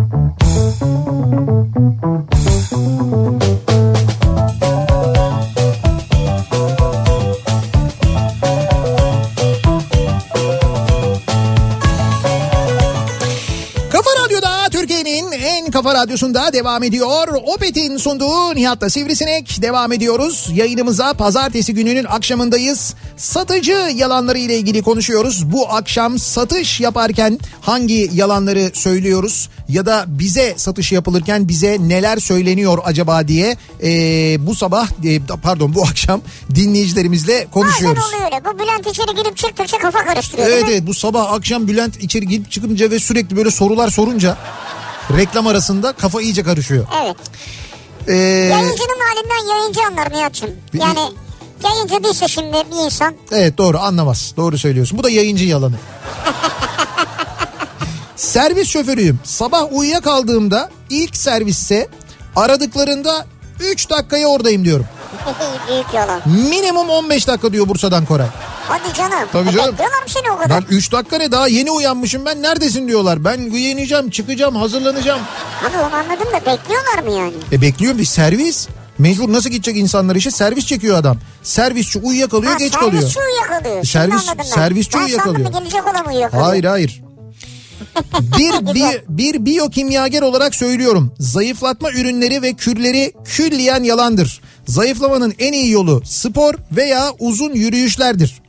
kafa radyosunda devam ediyor. Opet'in sunduğu Nihat'la Sivrisinek devam ediyoruz. Yayınımıza pazartesi gününün akşamındayız. Satıcı yalanları ile ilgili konuşuyoruz. Bu akşam satış yaparken hangi yalanları söylüyoruz? Ya da bize satış yapılırken bize neler söyleniyor acaba diye ee, bu sabah e, pardon bu akşam dinleyicilerimizle konuşuyoruz. Bazen oluyor öyle. Bu Bülent içeri girip çıktıkça kafa karıştırıyor Evet evet bu sabah akşam Bülent içeri girip çıkınca ve sürekli böyle sorular sorunca reklam arasında kafa iyice karışıyor. Evet. Ee, Yayıncının halinden yayıncı anlar Nihat'cığım. Yani yayıncı değilse şimdi bir insan. evet doğru anlamaz. Doğru söylüyorsun. Bu da yayıncı yalanı. Servis şoförüyüm. Sabah uyuyakaldığımda ilk servisse aradıklarında 3 dakikaya oradayım diyorum. Büyük yalan. Minimum 15 dakika diyor Bursa'dan Koray. Hadi canım. Tabii E, canım. Bekliyorlar mı seni o kadar? Ben 3 dakika ne daha yeni uyanmışım ben neredesin diyorlar. Ben uyanacağım çıkacağım hazırlanacağım. Abi onu anladım da bekliyorlar mı yani? E bekliyorum bir servis. Mecbur nasıl gidecek insanlar işe? Servis çekiyor adam. Servisçi uyuyakalıyor Ha, geç kalıyor. Servisçi uyuyakalıyor. Şimdi Servis- ben. servisçi ben uyuyakalıyor. sandım gelecek olan uyuyakalıyor. Hayır hayır. bir, bir, bir biyokimyager olarak söylüyorum. Zayıflatma ürünleri ve kürleri külliyen yalandır. Zayıflamanın en iyi yolu spor veya uzun yürüyüşlerdir.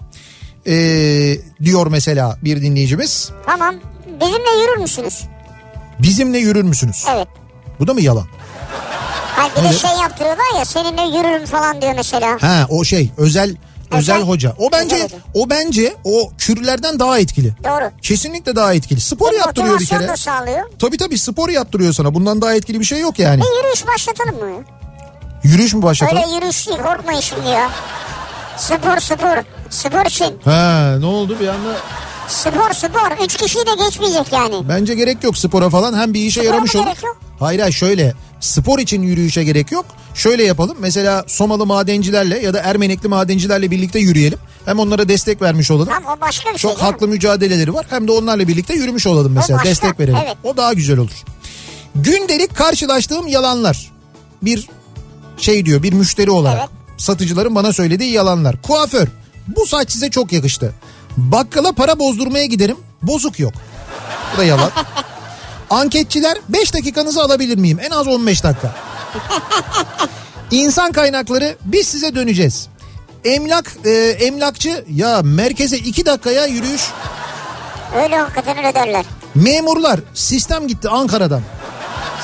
Ee, diyor mesela bir dinleyicimiz. Tamam. Bizimle yürür müsünüz? Bizimle yürür müsünüz? Evet. Bu da mı yalan? Hayır bir de şey yaptırıyorlar ya seninle yürürüm falan diyor mesela. Ha o şey özel özel Özel- hoca. O bence özel o bence o kürlerden daha etkili. Doğru. Kesinlikle daha etkili. Spor Bir yaptırıyor bir kere. da sağlıyor. Tabii tabii spor yaptırıyor sana. Bundan daha etkili bir şey yok yani. Bir yürüyüş başlatalım mı? Yürüyüş mü başlatalım? Öyle yürüyüş değil korkmayın şimdi ya. Spor spor. Spor için. Ha ne oldu bir anda? Spor spor. Üç kişiyi de geçmeyecek yani. Bence gerek yok spora falan. Hem bir işe Spora yaramış mı olur. Hayır hayır şöyle. Spor için yürüyüşe gerek yok. Şöyle yapalım. Mesela Somalı madencilerle ya da Ermenekli madencilerle birlikte yürüyelim. Hem onlara destek vermiş olalım. Tamam o başka bir şey. Çok haklı mücadeleleri var. Hem de onlarla birlikte yürümüş olalım mesela. başka, Destek verelim. evet. O daha güzel olur. Gündelik karşılaştığım yalanlar. Bir şey diyor bir müşteri olarak. Evet. Satıcıların bana söylediği yalanlar. Kuaför. Bu saç size çok yakıştı. Bakkala para bozdurmaya giderim. Bozuk yok. Bu da yalan. Anketçiler 5 dakikanızı alabilir miyim? En az 15 dakika. İnsan kaynakları biz size döneceğiz. Emlak e, emlakçı ya merkeze 2 dakikaya yürüyüş. Öyle hakikaten öyle derler. Memurlar sistem gitti Ankara'dan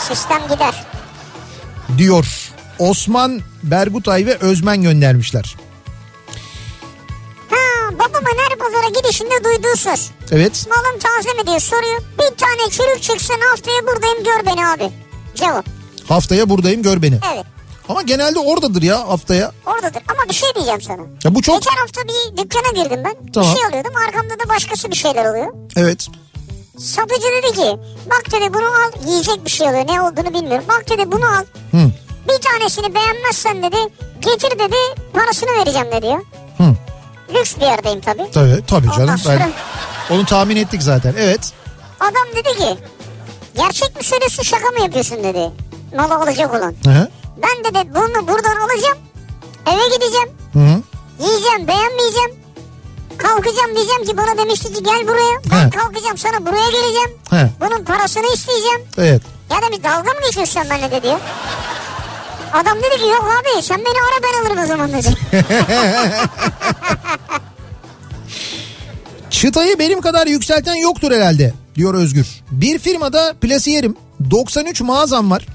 Sistem gider. diyor. Osman Bergutay ve Özmen göndermişler. Babamın her pazara gidişinde duyduğu söz. Evet. Malım taze mi diye soruyor. Bir tane çürük çıksın haftaya buradayım gör beni abi. Cevap. Haftaya buradayım gör beni. Evet. Ama genelde oradadır ya haftaya. Oradadır ama bir şey diyeceğim sana. Ya bu çok Geçen hafta bir dükkana girdim ben. Tamam. Bir şey alıyordum arkamda da başkası bir şeyler oluyor. evet. Satıcı dedi ki bak dedi bunu al yiyecek bir şey oluyor ne olduğunu bilmiyorum. Bak dedi bunu al Hı. bir tanesini beğenmezsen dedi getir dedi parasını vereceğim dedi ya. Lüks bir yerdeyim tabii. Tabii tabii Ondan canım. sonra- Ben onu tahmin ettik zaten. Evet. Adam dedi ki gerçek mi söylüyorsun şaka mı yapıyorsun dedi. Malı alacak olan. Hı hı. Ben dedi bunu buradan alacağım. Eve gideceğim. Hı hı. Yiyeceğim beğenmeyeceğim. Kalkacağım diyeceğim ki bana demişti ki gel buraya. Ben He. kalkacağım sana buraya geleceğim. He. Bunun parasını isteyeceğim. Evet. Ya demiş dalga mı geçiyorsun sen benimle dedi ya. Adam dedi ki yok abi sen beni ara ben alırım o zaman dedi. Çıtayı benim kadar yükselten yoktur herhalde diyor Özgür. Bir firmada plasiyerim 93 mağazam var.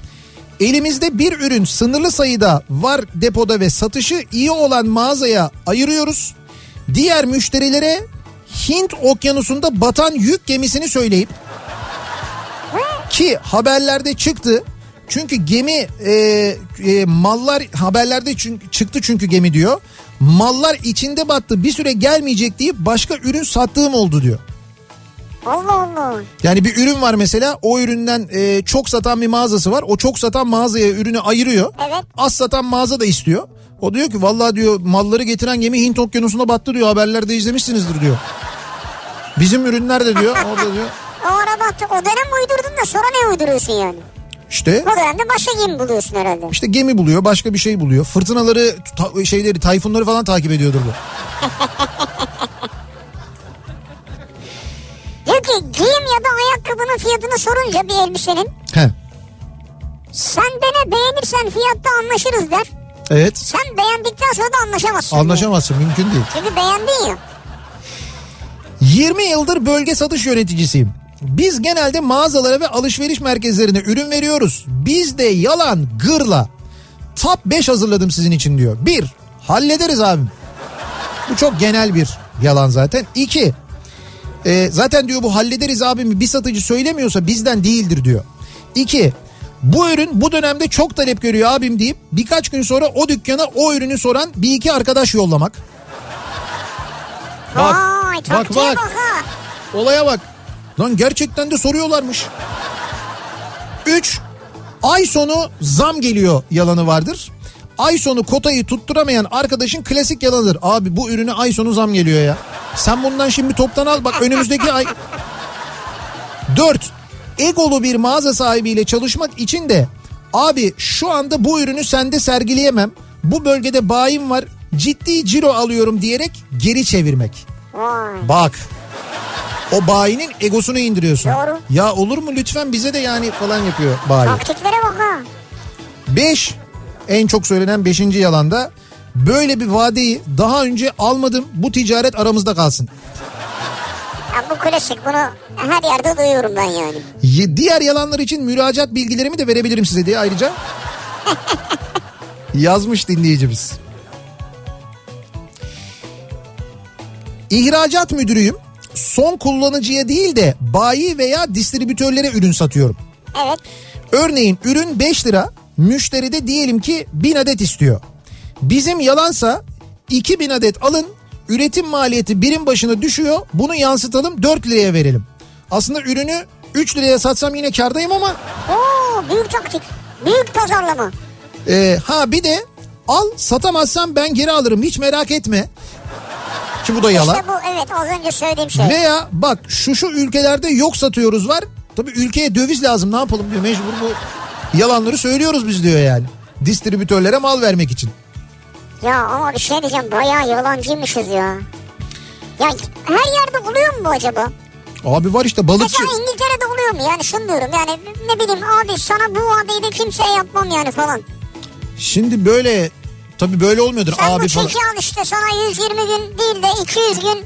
Elimizde bir ürün sınırlı sayıda var depoda ve satışı iyi olan mağazaya ayırıyoruz. Diğer müşterilere Hint okyanusunda batan yük gemisini söyleyip ki haberlerde çıktı. Çünkü gemi e, e, mallar haberlerde çünkü, çıktı çünkü gemi diyor. Mallar içinde battı bir süre gelmeyecek deyip başka ürün sattığım oldu diyor. Allah Allah. Yani bir ürün var mesela o üründen e, çok satan bir mağazası var. O çok satan mağazaya ürünü ayırıyor. Evet. Az satan mağaza da istiyor. O diyor ki vallahi diyor malları getiren gemi Hint okyanusuna battı diyor haberlerde izlemişsinizdir diyor. Bizim ürünler de diyor orada diyor. O ara battı. O dönem uydurdun da sonra ne uyduruyorsun yani? İşte O dönemde başka gemi buluyorsun herhalde. işte gemi buluyor başka bir şey buluyor. Fırtınaları ta- şeyleri tayfunları falan takip ediyordur bu. Diyor ki giyim ya da ayakkabının fiyatını sorunca bir elbisenin He. sen beni beğenirsen fiyatta anlaşırız der. Evet. Sen beğendikten sonra da anlaşamazsın. diyor. Anlaşamazsın mümkün değil. Çünkü beğendin ya. 20 yıldır bölge satış yöneticisiyim. Biz genelde mağazalara ve alışveriş merkezlerine ürün veriyoruz. Biz de yalan gırla. Top 5 hazırladım sizin için diyor. 1. Hallederiz abim. Bu çok genel bir yalan zaten. 2. zaten diyor bu hallederiz abimi bir satıcı söylemiyorsa bizden değildir diyor. 2. Bu ürün bu dönemde çok talep görüyor abim deyip birkaç gün sonra o dükkana o ürünü soran bir iki arkadaş yollamak. Bak, Vay bak, bak. bak. Olaya bak. Lan gerçekten de soruyorlarmış. 3. Ay sonu zam geliyor yalanı vardır. Ay sonu kotayı tutturamayan arkadaşın klasik yalanıdır. Abi bu ürüne ay sonu zam geliyor ya. Sen bundan şimdi toptan al bak önümüzdeki ay. 4. Egolu bir mağaza sahibiyle çalışmak için de abi şu anda bu ürünü sende sergileyemem. Bu bölgede bayim var ciddi ciro alıyorum diyerek geri çevirmek. Bak. O bayinin egosunu indiriyorsun. Doğru. Ya olur mu lütfen bize de yani falan yapıyor bayi. Taktiklere bak ha. 5 en çok söylenen 5. yalanda böyle bir vadeyi daha önce almadım bu ticaret aramızda kalsın. Ya bu klasik bunu her yerde duyuyorum ben yani. Ye- Diğer yalanlar için müracaat bilgilerimi de verebilirim size diye ayrıca. Yazmış dinleyicimiz. İhracat müdürüyüm. Son kullanıcıya değil de bayi veya distribütörlere ürün satıyorum. Evet. Örneğin ürün 5 lira, müşteri de diyelim ki 1000 adet istiyor. Bizim yalansa 2000 adet alın, üretim maliyeti birim başına düşüyor, bunu yansıtalım 4 liraya verelim. Aslında ürünü 3 liraya satsam yine kardayım ama Oo büyük taktik. Büyük pazarlama. e, ha bir de al satamazsam ben geri alırım hiç merak etme. Ki bu da yalan. İşte bu evet az önce söylediğim şey. Veya bak şu şu ülkelerde yok satıyoruz var. Tabii ülkeye döviz lazım ne yapalım diyor mecbur bu yalanları söylüyoruz biz diyor yani. Distribütörlere mal vermek için. Ya ama bir şey diyeceğim bayağı yalancıymışız ya. Ya her yerde oluyor mu bu acaba? Abi var işte balıkçı. Mesela İngiltere'de oluyor mu? Yani şunu diyorum yani ne bileyim abi sana bu vadeyi de kimseye yapmam yani falan. Şimdi böyle tabii böyle olmuyordur Sen abi bu falan. çeki al işte sana 120 gün değil de 200 gün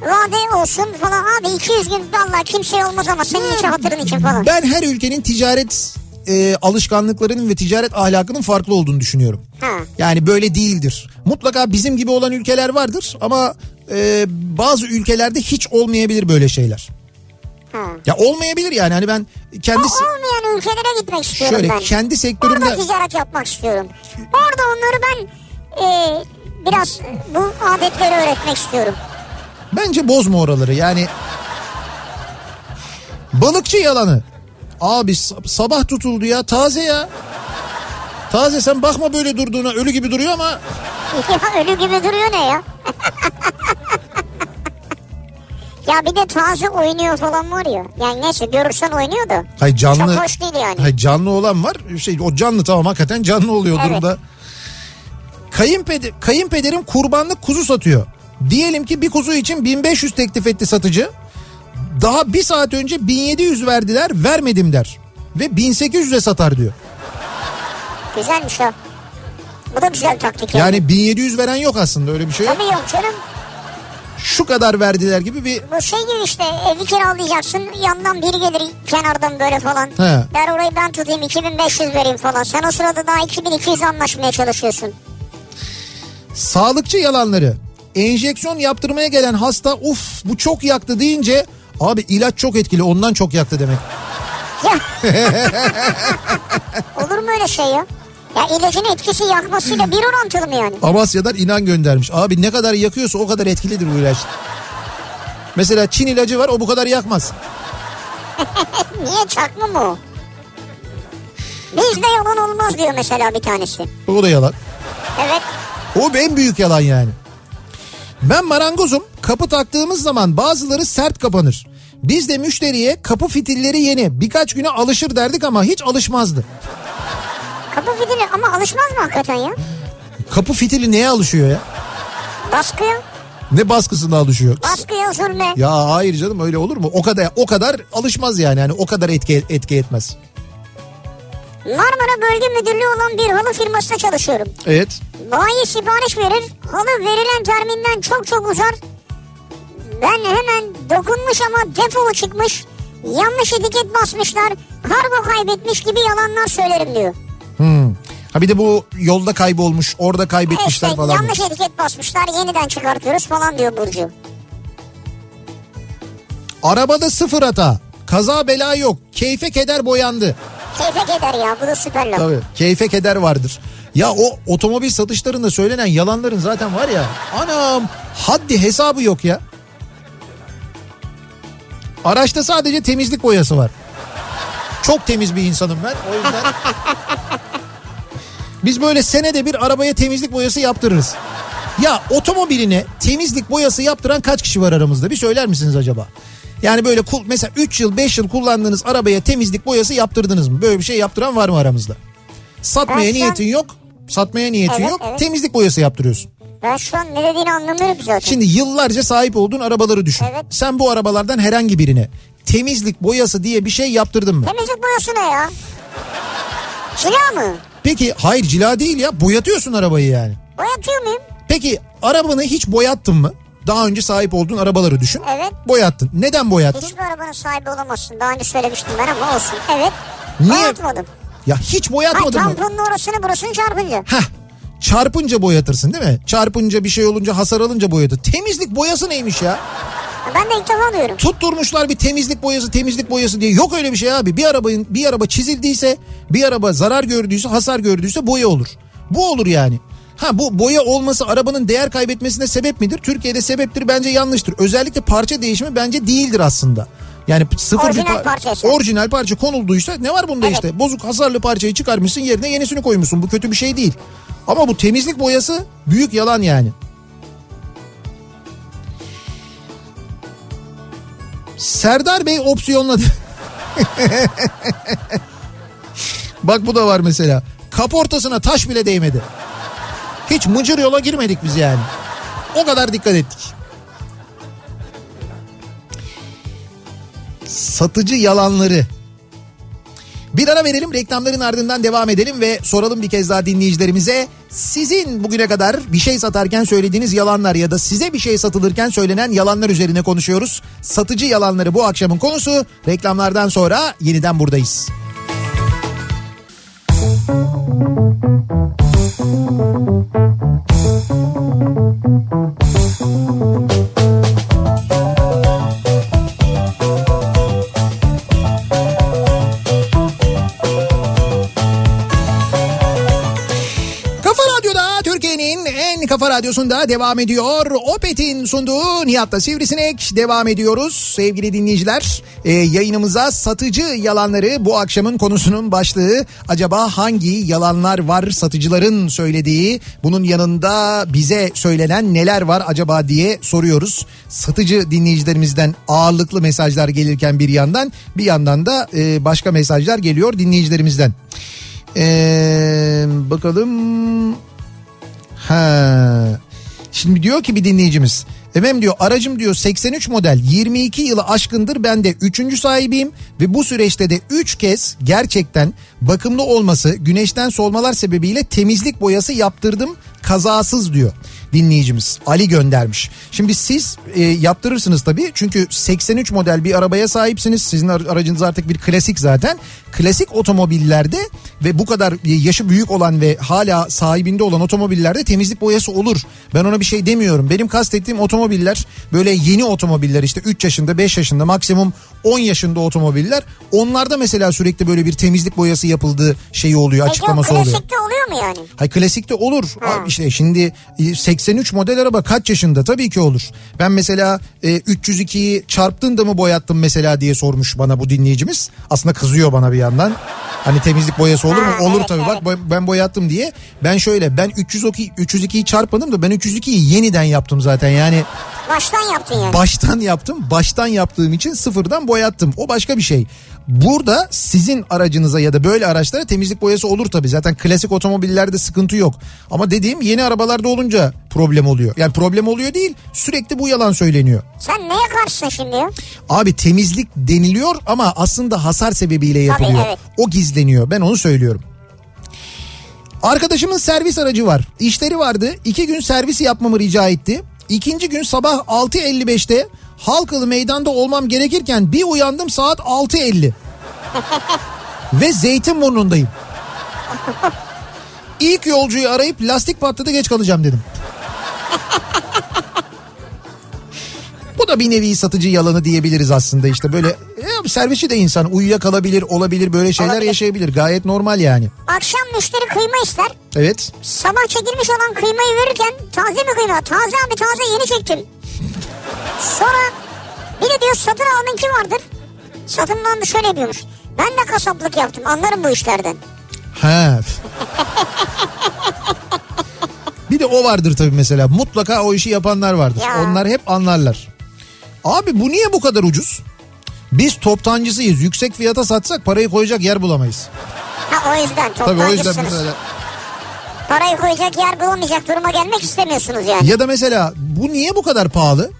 vade olsun falan. Abi 200 gün vallahi kimseye olmaz ama senin için hatırın için falan. Ben her ülkenin ticaret e, alışkanlıklarının ve ticaret ahlakının farklı olduğunu düşünüyorum. Ha. Yani böyle değildir. Mutlaka bizim gibi olan ülkeler vardır ama e, bazı ülkelerde hiç olmayabilir böyle şeyler. Ha. Ya olmayabilir yani hani ben O kendisi olmayan ülkelere gitmek istiyorum şöyle ben. kendi Orada sektörümde ticaret yapmak istiyorum. Orada onları ben e, biraz bu adetleri öğretmek istiyorum. bence bozma oraları yani balıkçı yalanı. Abi sa- sabah tutuldu ya taze ya. Taze sen bakma böyle durduğuna ölü gibi duruyor ama ya ölü gibi duruyor ne ya? ya bir de taze oynuyor falan var ya. Yani neyse görürsen oynuyor da. Hayır canlı. Çok hoş değil yani. Hayır canlı olan var. Şey o canlı tamam hakikaten canlı oluyor Evet. durumda. Kayınpeder, kayınpederim kurbanlık kuzu satıyor. Diyelim ki bir kuzu için 1500 teklif etti satıcı. Daha bir saat önce 1700 verdiler vermedim der. Ve 1800'e satar diyor. Güzelmiş o. Bu da güzel taktik. Yani 1700 veren yok aslında öyle bir şey yok. Tabii yok canım. Şu kadar verdiler gibi bir Bu şey gibi işte evi kiralayacaksın yandan biri gelir kenardan böyle falan. He. Der orayı ben tutayım 2500 vereyim falan. Sen o sırada daha 2200 anlaşmaya çalışıyorsun. Sağlıkçı yalanları. Enjeksiyon yaptırmaya gelen hasta uf bu çok yaktı deyince abi ilaç çok etkili ondan çok yaktı demek. Ya. Olur mu öyle şey ya? Ya ilacın etkisi yakmasıyla bir orantılı mı yani? Amasya'dan inan göndermiş. Abi ne kadar yakıyorsa o kadar etkilidir bu ilaç. Mesela Çin ilacı var o bu kadar yakmaz. Niye çakma mı o? Bizde yalan olmaz diyor mesela bir tanesi. O da yalan. Evet. O en büyük yalan yani. Ben marangozum. Kapı taktığımız zaman bazıları sert kapanır. Biz de müşteriye kapı fitilleri yeni. Birkaç güne alışır derdik ama hiç alışmazdı. Kapı fitili ama alışmaz mı hakikaten ya? Kapı fitili neye alışıyor ya? Baskıya, Ne baskısına alışıyor? baskıya zulme. Ya hayır canım öyle olur mu? O kadar o kadar alışmaz yani. Yani o kadar etki etki etmez. Marmara Bölge Müdürlüğü olan bir halı firmasında çalışıyorum. Evet. Bayi sipariş verir, halı verilen terminden çok çok uzar. Ben hemen dokunmuş ama defolu çıkmış. Yanlış etiket basmışlar, kargo kaybetmiş gibi yalanlar söylerim diyor. Ha bir de bu yolda kaybolmuş, orada kaybetmişler işte falan. yanlış etiket basmışlar, yeniden çıkartıyoruz falan diyor Burcu. Arabada sıfır hata. Kaza bela yok. Keyfe keder boyandı. Keyfe keder ya, bu da süper laf. Tabii. Keyfe keder vardır. Ya o otomobil satışlarında söylenen yalanların zaten var ya. Anam haddi hesabı yok ya. Araçta sadece temizlik boyası var. Çok temiz bir insanım ben. O yüzden biz böyle senede bir arabaya temizlik boyası yaptırırız. Ya otomobiline temizlik boyası yaptıran kaç kişi var aramızda? Bir söyler misiniz acaba? Yani böyle mesela 3 yıl 5 yıl kullandığınız arabaya temizlik boyası yaptırdınız mı? Böyle bir şey yaptıran var mı aramızda? Satmaya Ben an- niyetin yok. Satmaya niyetin Evet, yok. evet. Temizlik boyası yaptırıyorsun. Ben şu an ne dediğini anlamıyorum zaten. Şimdi yıllarca sahip olduğun arabaları düşün. Evet. Sen bu arabalardan herhangi birine temizlik boyası diye bir şey yaptırdın mı? Temizlik boyası ne ya? Cila mı? Peki hayır cila değil ya boyatıyorsun arabayı yani. Boyatıyor muyum? Peki arabanı hiç boyattın mı? Daha önce sahip olduğun arabaları düşün. Evet. Boyattın. Neden boyattın? Hiçbir arabanın sahibi olamazsın. Daha önce söylemiştim ben ama olsun. Evet. Niye? Boyatmadım. Ya hiç Ha, boyatmadın mı? tamponun orasını burasını çarpınca. Heh. Çarpınca boyatırsın değil mi? Çarpınca bir şey olunca hasar alınca boyatır. Temizlik boyası neymiş ya? Ben de ilk defa duyuyorum. Tutturmuşlar bir temizlik boyası temizlik boyası diye. Yok öyle bir şey abi. Bir arabanın bir araba çizildiyse bir araba zarar gördüyse hasar gördüyse boya olur. Bu olur yani. Ha bu boya olması arabanın değer kaybetmesine sebep midir? Türkiye'de sebeptir bence yanlıştır. Özellikle parça değişimi bence değildir aslında. Yani sıfır Orijinal bir par- parçaysa. orijinal parça konulduysa ne var bunda Evet. işte? Bozuk hasarlı parçayı çıkarmışsın yerine yenisini koymuşsun. Bu kötü bir şey değil. Ama bu temizlik boyası büyük yalan yani. Serdar Bey opsiyonladı. Bak bu da var mesela. Kaportasına taş bile değmedi. Hiç mıcır yola girmedik biz yani. O kadar dikkat ettik. Satıcı yalanları. Bir ara verelim reklamların ardından devam edelim ve soralım bir kez daha dinleyicilerimize. Sizin bugüne kadar bir şey satarken söylediğiniz yalanlar ya da size bir şey satılırken söylenen yalanlar üzerine konuşuyoruz. Satıcı yalanları bu akşamın konusu. Reklamlardan sonra yeniden buradayız. Kafa kafa radyosunda devam ediyor. Opet'in sunduğu Nihat'la Sivrisinek devam ediyoruz. Sevgili dinleyiciler e, yayınımıza satıcı yalanları bu akşamın konusunun başlığı. Acaba hangi yalanlar var satıcıların söylediği bunun yanında bize söylenen neler var acaba diye soruyoruz. Satıcı dinleyicilerimizden ağırlıklı mesajlar gelirken bir yandan bir yandan da e, başka mesajlar geliyor dinleyicilerimizden. Ee, bakalım. Ha. Şimdi diyor ki bir dinleyicimiz. Efendim diyor aracım diyor 83 model 22 yılı aşkındır ben de 3. sahibiyim ve bu süreçte de 3 kez gerçekten bakımlı olması güneşten solmalar sebebiyle temizlik boyası yaptırdım kazasız diyor dinleyicimiz Ali göndermiş. Şimdi siz e, yaptırırsınız tabii çünkü 83 model bir arabaya sahipsiniz sizin ar- aracınız artık bir klasik zaten klasik otomobillerde ve bu kadar yaşı büyük olan ve hala sahibinde olan otomobillerde temizlik boyası olur. Ben ona bir şey demiyorum. Benim kastettiğim otomobiller böyle yeni otomobiller işte 3 yaşında 5 yaşında maksimum 10 yaşında otomobiller. Onlarda mesela sürekli böyle bir temizlik boyası yapıldığı şeyi oluyor Peki açıklaması oluyor. klasikte oluyor mu yani? Hay klasikte olur. Ha. İşte şimdi e, 83 model araba kaç yaşında? Tabii ki olur. Ben mesela e, 302'yi çarptın da mı boyattım mesela diye sormuş bana bu dinleyicimiz. Aslında kızıyor bana bir yandan. Hani temizlik boyası olur mu? Ha, olur evet, tabii. evet. Bak ben boyattım diye. Ben şöyle ben 302 302'yi çarpmadım da ben 302'yi yeniden yaptım zaten. Yani Baştan yaptın yani. baştan yaptım. Baştan yaptığım için sıfırdan boyattım. O başka bir şey. Burada sizin aracınıza ya da böyle araçlara temizlik boyası olur tabii. Zaten klasik otomobillerde sıkıntı yok. Ama dediğim yeni arabalarda olunca problem oluyor. Yani problem oluyor değil sürekli bu yalan söyleniyor. Sen neye karşısın şimdi? Abi temizlik deniliyor ama aslında hasar sebebiyle yapılıyor. evet. O gizleniyor ben onu söylüyorum. Arkadaşımın servis aracı var. İşleri vardı. İki gün servis yapmamı rica etti. İkinci gün sabah 6.55'te Halkalı meydanda olmam gerekirken bir uyandım saat 6.50. Ve Zeytinburnu'ndayım. İlk yolcuyu arayıp lastik patladı geç kalacağım dedim. Bu da bir nevi satıcı yalanı diyebiliriz aslında işte böyle e, servisçi de insan uyuyakalabilir olabilir böyle şeyler Olabilir. yaşayabilir gayet normal yani. Akşam müşteri kıyma ister. Evet Sabah çekilmiş olan kıymayı verirken taze mi kıyma? Taze abi taze yeni çektim. Sonra bir de diyor satın almanki vardır. Satın şöyle diyormuş. Ben de kasaplık yaptım anlarım bu işlerden. Ha. bir de o vardır tabii mesela mutlaka o işi yapanlar vardır. Ya. Onlar hep anlarlar. Abi bu niye bu kadar ucuz? Biz toptancısıyız. Yüksek fiyata satsak parayı koyacak yer bulamayız. Ha o yüzden Tabii o yüzden toptancısınız. mesela Parayı koyacak yer bulamayacak duruma gelmek istemiyorsunuz yani. Ya da mesela bu niye bu kadar pahalı?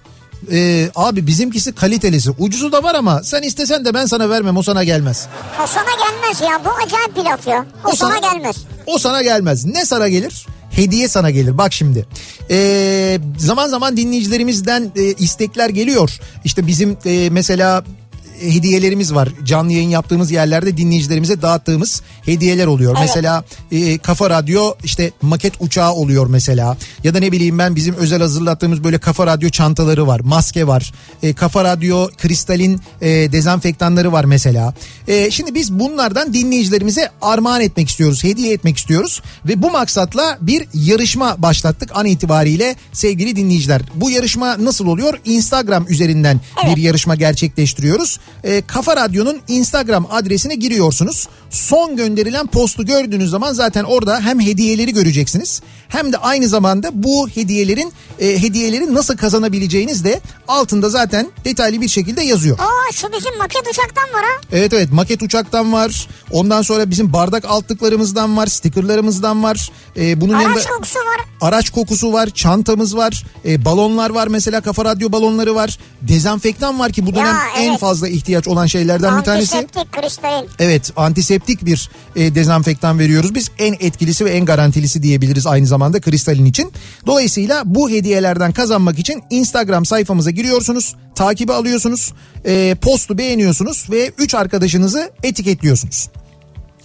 Ee, abi bizimkisi kalitelisi. Ucuzu da var ama sen istesen de ben sana vermem o sana gelmez. O sana gelmez ya bu acayip bir laf ya. O, O sana, sana- gelmez. O sana gelmez. Ne sana gelir? Hediye sana gelir. Bak şimdi. Ee, zaman zaman dinleyicilerimizden e, istekler geliyor. İşte bizim e, mesela e, hediyelerimiz var. Canlı yayın yaptığımız yerlerde dinleyicilerimize dağıttığımız hediyeler oluyor. Evet. Mesela e, Kafa Radyo işte maket uçağı oluyor mesela. Ya da ne bileyim ben bizim özel hazırlattığımız böyle Kafa Radyo çantaları var. Maske var. E, Kafa Radyo kristalin e, dezenfektanları var mesela. E, şimdi biz bunlardan dinleyicilerimize armağan etmek istiyoruz. Hediye etmek istiyoruz. Ve bu maksatla bir yarışma başlattık an itibariyle sevgili dinleyiciler. Bu yarışma nasıl oluyor? Instagram üzerinden Evet. bir yarışma gerçekleştiriyoruz. E, Kafa Radyo'nun Instagram adresine giriyorsunuz. Son gönderilen postu gördüğünüz zaman zaten orada hem hediyeleri göreceksiniz hem de aynı zamanda bu hediyelerin e, hediyeleri nasıl kazanabileceğiniz de altında zaten detaylı bir şekilde yazıyor. Aa şu bizim maket uçaktan var ha. Evet evet maket uçaktan var. Ondan sonra bizim bardak altlıklarımızdan var, stikerlerimizden var. E, bunun yanında Araç kokusu var. araç kokusu var, çantamız var, e, balonlar var mesela kafa radyo balonları var. Dezenfektan var ki bu dönem Ya, en evet. fazla ihtiyaç olan şeylerden bir tanesi. Antiseptik kristalin. Evet antiseptik bir e, dezenfektan veriyoruz biz. En etkilisi ve en garantilisi diyebiliriz aynı zamanda kristalin için. Dolayısıyla bu hediyelerden kazanmak için Instagram sayfamıza giriyorsunuz. Takibi alıyorsunuz. e, postu beğeniyorsunuz ve 3 arkadaşınızı etiketliyorsunuz.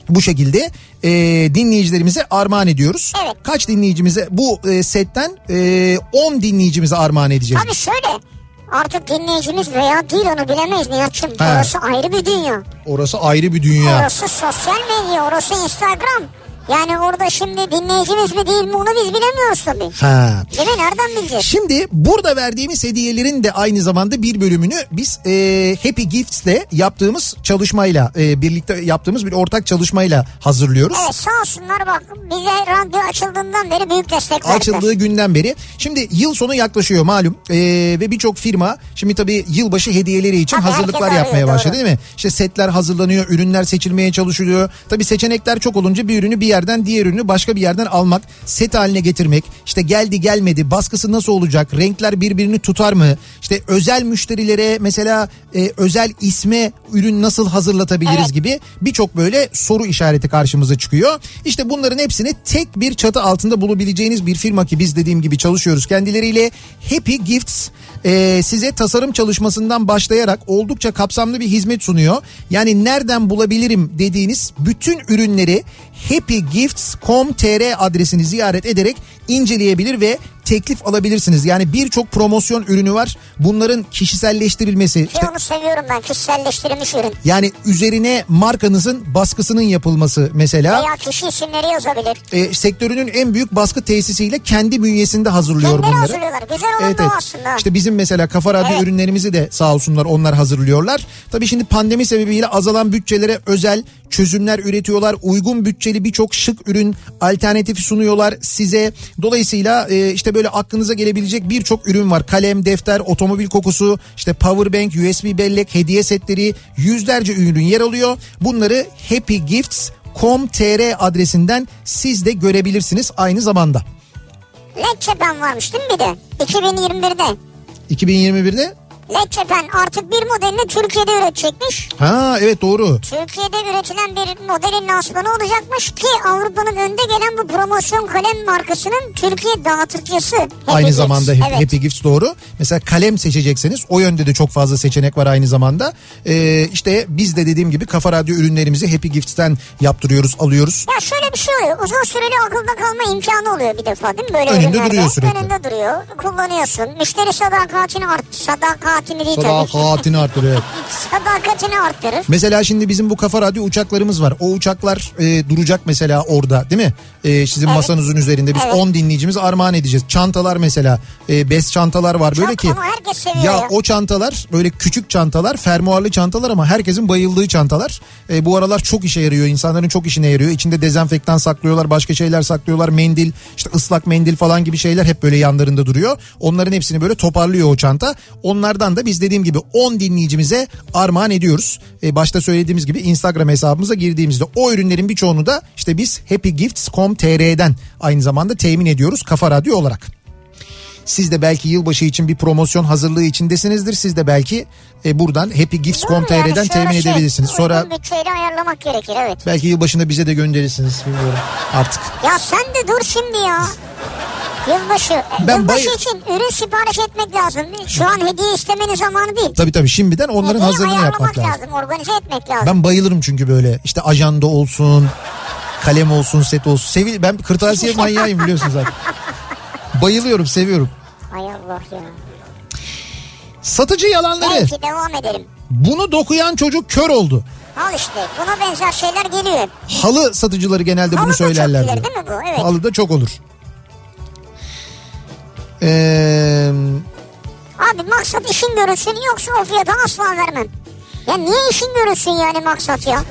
Bu şekilde e, dinleyicilerimize armağan ediyoruz. Evet. Kaç dinleyicimize bu e, setten e, 10 dinleyicimize armağan edeceğiz. Abi şöyle artık dinleyicimiz veya değil onu bilemeyiz Nihat'cığım. Orası ayrı bir dünya. Orası ayrı bir dünya. Orası sosyal medya, orası Instagram. Yani orada şimdi dinleyicimiz mi değil mi onu biz bilemiyoruz tabii. Ha. Değil mi? Nereden bileceğiz? Şimdi burada verdiğimiz hediyelerin de aynı zamanda bir bölümünü biz e, Happy Gifts'le yaptığımız çalışmayla e, birlikte yaptığımız bir ortak çalışmayla hazırlıyoruz. Evet sağ olsunlar bak bize radyo açıldığından beri büyük destek verdiler. Açıldığı günden beri. Şimdi yıl sonu yaklaşıyor malum E, ve birçok firma şimdi tabii yılbaşı hediyeleri için Tabii, hazırlıklar yapmaya arıyor, başladı doğru. değil mi? İşte setler hazırlanıyor, ürünler seçilmeye çalışılıyor. Tabii seçenekler çok olunca bir ürünü bir yerden diğer ürünü başka bir yerden almak, set haline getirmek, işte geldi gelmedi, baskısı nasıl olacak, renkler birbirini tutar mı? İşte özel müşterilere mesela e, özel isme ürün nasıl hazırlatabiliriz Evet. gibi birçok böyle soru işareti karşımıza çıkıyor. İşte bunların hepsini tek bir çatı altında bulabileceğiniz bir firma ki biz dediğim gibi çalışıyoruz kendileriyle. Happy Gifts e, size tasarım çalışmasından başlayarak oldukça kapsamlı bir hizmet sunuyor. Yani nereden bulabilirim dediğiniz bütün ürünleri happygifts.com.tr adresini ziyaret ederek inceleyebilir ve teklif alabilirsiniz. Yani birçok promosyon ürünü var. Bunların kişiselleştirilmesi, Ki işte onu seviyorum ben kişiselleştirilmiş ürün. yani üzerine markanızın baskısının yapılması mesela Veya kişi isimleri yazabilir. e, sektörünün en büyük baskı tesisiyle kendi bünyesinde hazırlıyor Kendileri bunları. hazırlıyorlar. Güzel olan Evet, evet. aslında. İşte bizim mesela Kafa Radyo Evet. ürünlerimizi de sağ olsunlar onlar hazırlıyorlar. Tabii şimdi pandemi sebebiyle azalan bütçelere özel çözümler üretiyorlar. Uygun bütçeli birçok şık ürün alternatifi sunuyorlar size. Dolayısıyla e, işte böyle aklınıza gelebilecek birçok ürün var. Kalem, defter, otomobil kokusu, işte power bank, USB bellek, hediye setleri, yüzlerce ürün yer alıyor. Bunları Happy Gifts com.tr adresinden siz de görebilirsiniz aynı zamanda. LED cephen varmış değil mi bir de? 2021'de. 2021'de LED cephen artık bir modelini Türkiye'de üretecekmiş. ha evet doğru. Türkiye'de üretilen bir modelin lansmanı olacakmış ki Avrupa'nın önde gelen bu promosyon kalem markasının Türkiye dağıtıcısı. Happy aynı Gifts. zamanda Happy, evet. Happy Gifts doğru. Mesela kalem seçecekseniz o yönde de çok fazla seçenek var aynı zamanda. Ee, işte biz de dediğim gibi Kafa Radyo ürünlerimizi Happy Gifts'ten yaptırıyoruz, alıyoruz. Ya şöyle bir şey oluyor. Uzun süreli akılda kalma imkanı oluyor bir defa değil mi? Böyle Önünde ürünlerde. duruyor sürekli. Önünde duruyor. Kullanıyorsun. Müşteri sadakatini art sadakatini değil. Sadakatini arttırıyor. Sadakatini arttırır. Mesela şimdi bizim bu Kafa Radyo uçaklarımız var. O uçaklar e, duracak mesela orada değil mi? E, sizin Evet. masanızın üzerinde biz Evet. 10 dinleyicimiz armağan edeceğiz. Çantalar mesela e, bez çantalar var böyle Çok ki. herkes seviyor Ya ya. o çantalar böyle küçük çantalar fermuarlı çantalar ama herkesin bayıldığı çantalar. E, bu aralar çok işe yarıyor insanların çok işine yarıyor. İçinde dezenfektan saklıyorlar başka şeyler saklıyorlar mendil işte ıslak mendil falan gibi şeyler hep böyle yanlarında duruyor. Onların hepsini böyle toparlıyor o çanta. Onlardan da biz dediğim gibi 10 dinleyicimize armağan ediyoruz. E, başta söylediğimiz gibi Instagram hesabımıza girdiğimizde o ürünlerin birçoğunu da işte biz happygifts.com.tr'den aynı zamanda temin ediyoruz Kafa Radyo olarak. Siz de belki yılbaşı için bir promosyon hazırlığı içindesinizdir. Siz de belki e, buradan yani happygifts.com.tr'den şöyle temin şey, edebilirsiniz. Sonra bütçeyle ayarlamak gerekir evet. belki yılbaşında bize de gönderirsiniz bilmiyorum artık. Ya sen de dur şimdi ya. Yılbaşı. Ben Yılbaşı bay- için ürün sipariş etmek lazım. Şu an hediye istemenin zamanı değil. Tabii tabii şimdiden onların Hediye hazırlığını ayarlamak yapmak lazım. Organize etmek lazım. Ben bayılırım çünkü böyle işte ajanda olsun, kalem olsun, set olsun. Sevil ben kırtasiye manyağıyım biliyorsunuz zaten. Bayılıyorum, seviyorum. Hay Allah ya. Satıcı yalanları. Belki devam edelim. Bunu dokuyan çocuk kör oldu. Al işte buna benzer şeyler geliyor. Halı satıcıları genelde Halı bunu da çok söylerler. bilir diyor. değil mi bu? Evet. Halı da çok olur. Ee, Abi maksat işin görülsün yoksa o fiyata asla vermem. Ya niye işin görülsün yani maksat ya?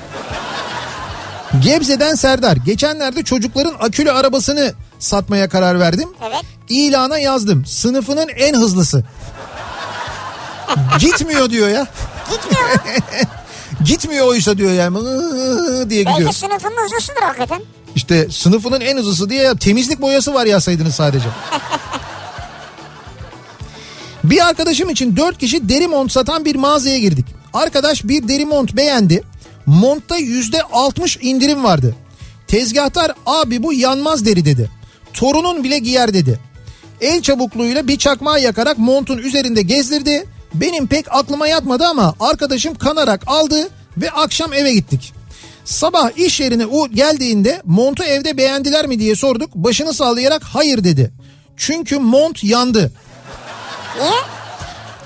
Gebze'den Serdar. Geçenlerde çocukların akülü arabasını satmaya karar verdim. Evet. İlana yazdım. Sınıfının en hızlısı. Gitmiyor diyor ya. Gitmiyor? Gitmiyor oysa diyor yani. Diye gidiyor. Belki sınıfının hızlısıdır hakikaten. İşte sınıfının en hızlısı diye temizlik boyası var yazsaydınız sadece. bir arkadaşım için dört kişi deri mont satan bir mağazaya girdik. Arkadaş bir deri mont beğendi. Montta yüzde altmış indirim vardı. Tezgahtar abi bu yanmaz deri dedi. Torunun bile giyer dedi. El çabukluğuyla bir çakmağı yakarak montun üzerinde gezdirdi. Benim pek aklıma yatmadı ama arkadaşım kanarak aldı ve akşam eve gittik. Sabah iş yerine o geldiğinde montu evde beğendiler mi diye sorduk. Başını sallayarak hayır dedi. Çünkü mont yandı. Niye?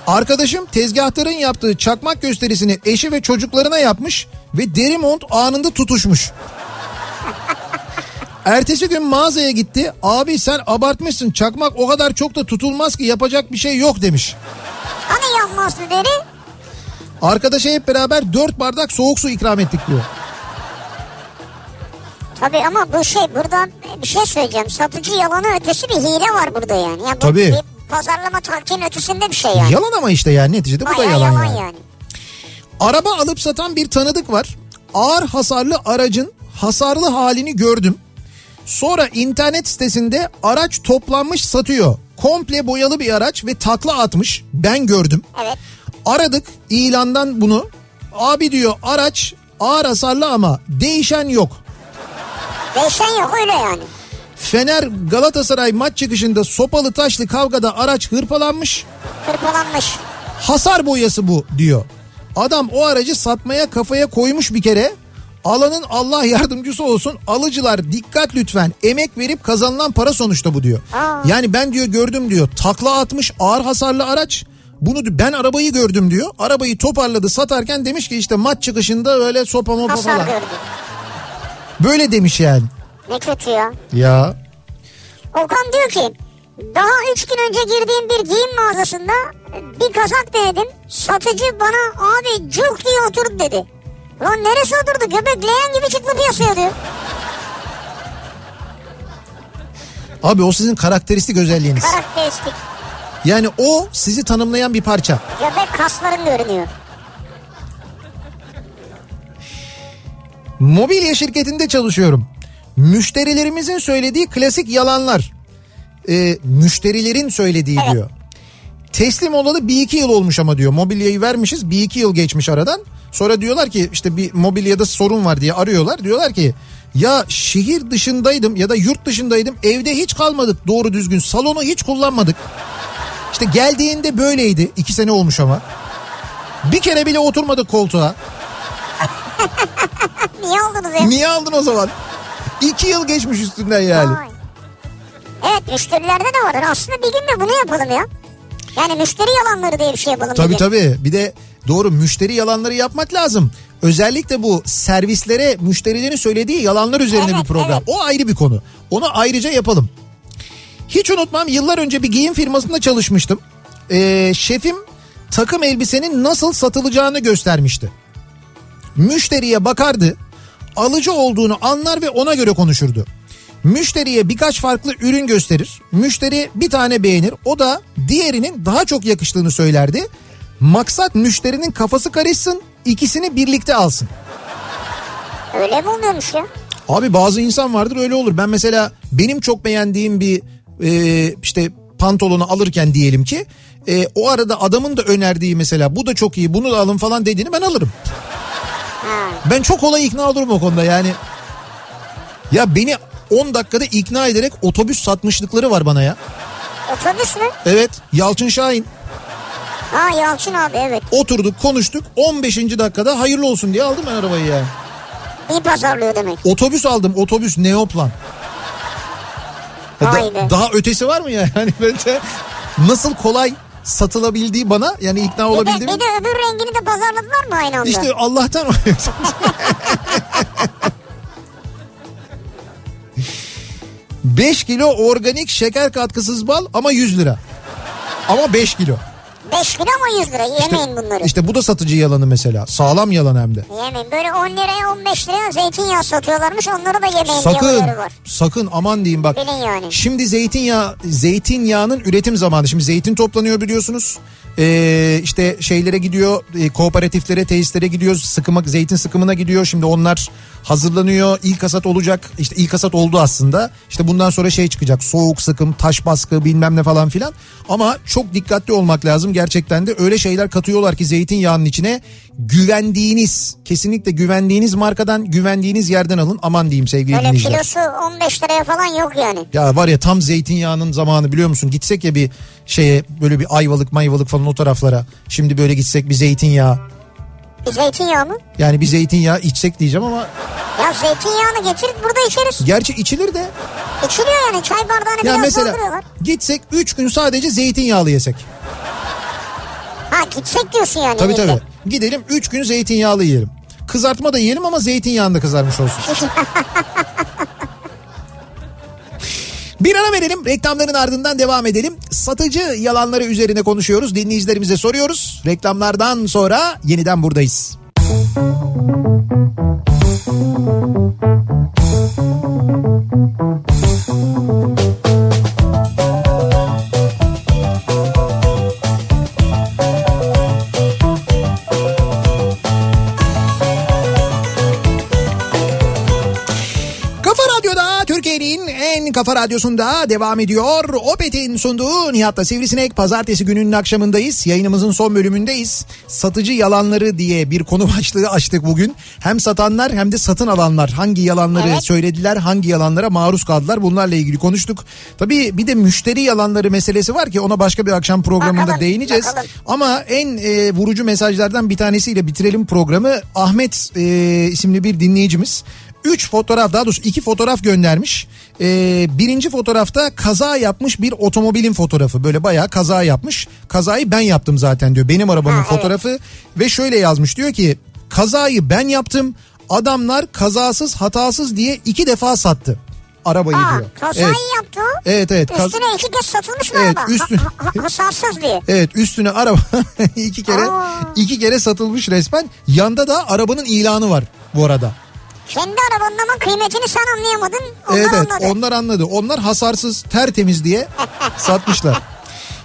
Arkadaşım tezgahtarın yaptığı çakmak gösterisini eşi ve çocuklarına yapmış ve deri mont anında tutuşmuş. Ertesi gün mağazaya gitti. Abi sen abartmışsın çakmak o kadar çok da tutulmaz ki yapacak bir şey yok demiş. Hani yanmazdı deri? Arkadaşa hep beraber dört bardak soğuk su ikram ettik diyor. Tabii ama bu şey burada bir şey söyleyeceğim. Satıcı yalanı ötesi bir hile var burada yani. yani bu Tabii. Bir pazarlama taktiğin ötesinde bir şey yani. Yalan ama işte yani neticede bu da Bayağı yalan, yalan yani. yani. Araba alıp satan bir tanıdık var. Ağır hasarlı aracın hasarlı halini gördüm. Sonra internet sitesinde araç toplanmış satıyor. Komple boyalı bir araç ve takla atmış. Ben gördüm. Evet. Aradık ilandan bunu. Abi diyor araç ağır hasarlı ama değişen yok. Değişen yok öyle yani. Fener Galatasaray maç çıkışında sopalı taşlı kavgada araç hırpalanmış. Hırpalanmış. Hasar boyası bu diyor. Adam o aracı satmaya kafaya koymuş bir kere. Alanın Allah yardımcısı olsun. Alıcılar dikkat lütfen. Emek verip kazanılan para sonuçta bu diyor. Aa. Yani ben diyor gördüm diyor. Takla atmış ağır hasarlı araç. Bunu ben arabayı gördüm diyor. Arabayı toparladı satarken demiş ki işte maç çıkışında öyle sopa mopa falan. gördü. Böyle demiş yani. Ne kötü ya. Ya Okan diyor ki daha üç gün önce girdiğim bir giyim mağazasında bir kazak denedim. Satıcı bana abi cuk diye oturdu dedi. Lan neresi oturdu? Göbek leğen gibi çıktı piyasaya diyor. abi o sizin karakteristik özelliğiniz. Karakteristik. Yani o sizi tanımlayan bir parça. Göbek kasların görünüyor. Mobilya şirketinde çalışıyorum. Müşterilerimizin söylediği klasik yalanlar. Ee, müşterilerin söylediği Evet. diyor. Teslim olalı bir iki yıl olmuş ama diyor. Mobilyayı vermişiz bir iki yıl geçmiş aradan. Sonra diyorlar ki işte bir mobilyada sorun var diye arıyorlar. Diyorlar ki ya şehir dışındaydım ya da yurt dışındaydım evde hiç kalmadık doğru düzgün salonu hiç kullanmadık. İşte geldiğinde böyleydi iki sene olmuş ama. Bir kere bile oturmadık koltuğa. Niye aldınız ya? Niye aldın o zaman? İki yıl geçmiş üstünden yani. Vay. Evet müşterilerde de vardır. Aslında bir gün de bunu yapalım ya. Yani müşteri yalanları diye bir şey yapalım. bir Tabii gün. tabii. Bir de doğru müşteri yalanları yapmak lazım. Özellikle bu servislere müşterilerin söylediği yalanlar üzerine Evet, bir program. evet. O ayrı bir konu. Onu ayrıca yapalım. Hiç unutmam yıllar önce bir giyim firmasında çalışmıştım. Ee, şefim takım elbisenin nasıl satılacağını göstermişti. Müşteriye bakardı, alıcı olduğunu anlar ve ona göre konuşurdu. Müşteriye birkaç farklı ürün gösterir. Müşteri bir tane beğenir. O da diğerinin daha çok yakıştığını söylerdi. Maksat müşterinin kafası karışsın, ikisini birlikte alsın. Öyle mi oluyormuş ya? Abi bazı insan vardır öyle olur. Ben mesela benim çok beğendiğim bir e, işte pantolonu alırken diyelim ki e, o arada adamın da önerdiği mesela bu da çok iyi bunu da alın falan dediğini ben alırım. Ben çok kolay ikna olurum o konuda yani. Ya beni 10 dakikada ikna ederek otobüs satmışlıkları var bana ya. Otobüs mü? Evet Yalçın Şahin Ha Yalçın abi evet. oturduk konuştuk 15. dakikada hayırlı olsun diye aldım ben arabayı yani. İyi pazarlıyor demek. Otobüs aldım otobüs Neoplan. Ya da- daha ötesi var mı ya? Yani bence nasıl kolay satılabildiği bana yani ikna Bir de, olabildiğim. bir de öbür rengini de pazarladılar mı aynı anda? İşte Allah'tan Beş kilo organik şeker katkısız bal ama 100 lira. Ama 5 kilo. 5 kilo ama 100 lira. Yemeyin bunları. İşte bu da satıcı yalanı mesela. Sağlam yalan hem de. Yemeyin. Böyle 10 liraya 15 liraya zeytinyağı satıyorlarmış. Onları da yemeyin Sakın, var. sakın aman diyeyim bak. Bilin yani. Şimdi zeytinyağı, zeytinyağının üretim zamanı. Şimdi zeytin toplanıyor biliyorsunuz. Ee, işte şeylere gidiyor, e, kooperatiflere, tesislere gidiyor, sıkıma, zeytin sıkımına gidiyor. Şimdi onlar hazırlanıyor. İlk hasat olacak. İşte ilk hasat oldu aslında. İşte bundan sonra şey çıkacak. Soğuk sıkım, taş baskı bilmem ne falan filan. Ama çok dikkatli olmak lazım gerçekten de. Öyle şeyler katıyorlar ki zeytinyağının içine güvendiğiniz, kesinlikle güvendiğiniz markadan, güvendiğiniz yerden alın. Aman diyeyim sevgili Öyle dinleyiciler. kilosu 15 liraya falan yok yani. Ya var ya tam zeytinyağının zamanı biliyor musun? Gitsek ya bir şeye böyle bir ayvalık mayvalık falan o taraflara. Şimdi böyle gitsek bir zeytinyağı. Bir zeytinyağı mı? Yani bir zeytinyağı içsek diyeceğim ama Ya zeytinyağını getirip burada içeriz. gerçi içilir de. İçiliyor yani çay bardağını Ya biraz mesela dolduruyorlar. gitsek 3 gün sadece zeytinyağlı yesek. Ha gitsek diyorsun yani. Tabii tabii. Gidelim 3 gün zeytinyağlı yiyelim. Kızartma da yiyelim ama zeytinyağında kızarmış olsun. Bir ara verelim. Reklamların ardından devam edelim. Satıcı yalanları üzerine konuşuyoruz. Dinleyicilerimize soruyoruz. Reklamlardan sonra yeniden buradayız. Kafa radyosunda devam ediyor. Opet'in sunduğu Nihat'la Sivrisinek pazartesi gününün akşamındayız. Yayınımızın son bölümündeyiz. Satıcı yalanları diye bir konu başlığı açtık bugün. Hem satanlar hem de satın alanlar hangi yalanları Evet. söylediler, hangi yalanlara maruz kaldılar bunlarla ilgili konuştuk. Tabii bir de müşteri yalanları meselesi var ki ona başka bir akşam programında Bakalım, değineceğiz. bakalım. Ama en e, vurucu mesajlardan bir tanesiyle bitirelim programı. Ahmet e, isimli bir dinleyicimiz. Üç fotoğraf daha doğrusu iki fotoğraf göndermiş. E, birinci fotoğrafta kaza yapmış bir otomobilin fotoğrafı. Böyle bayağı kaza yapmış. Kazayı ben yaptım zaten diyor. Benim arabamın Ha, evet. fotoğrafı. Ve şöyle yazmış diyor ki kazayı ben yaptım. Adamlar kazasız hatasız diye iki defa sattı arabayı Aa, diyor. kazayı Evet. yaptı. Evet evet. Kaz- Üstüne iki kez satılmış mı Evet, araba? üstüne- ha, hasarsız diye. Evet üstüne araba iki kere Aa. iki kere satılmış resmen. Yanda da arabanın ilanı var bu arada. Kendi arabanın ama kıymetini sen anlayamadın. Onlar evet anladı. onlar anladı. Onlar hasarsız tertemiz diye satmışlar.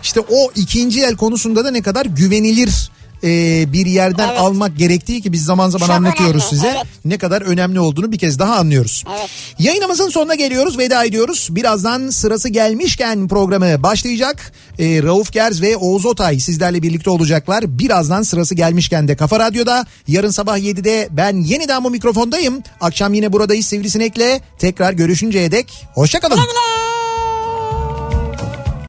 İşte o ikinci el konusunda da ne kadar güvenilir e, bir yerden Evet. almak gerektiği ki biz zaman zaman Çok anlatıyoruz önemli, size. evet. Ne kadar önemli olduğunu bir kez daha anlıyoruz. Evet. Yayınımızın sonuna geliyoruz veda ediyoruz. Birazdan sırası gelmişken programı başlayacak. E, Rauf Gerz ve Oğuz Otay sizlerle birlikte olacaklar. Birazdan sırası gelmişken de Kafa Radyo'da yarın sabah 7'de ben yeniden bu mikrofondayım. Akşam yine buradayız Sivrisinek'le. Tekrar görüşünceye dek hoşçakalın. Güle güle.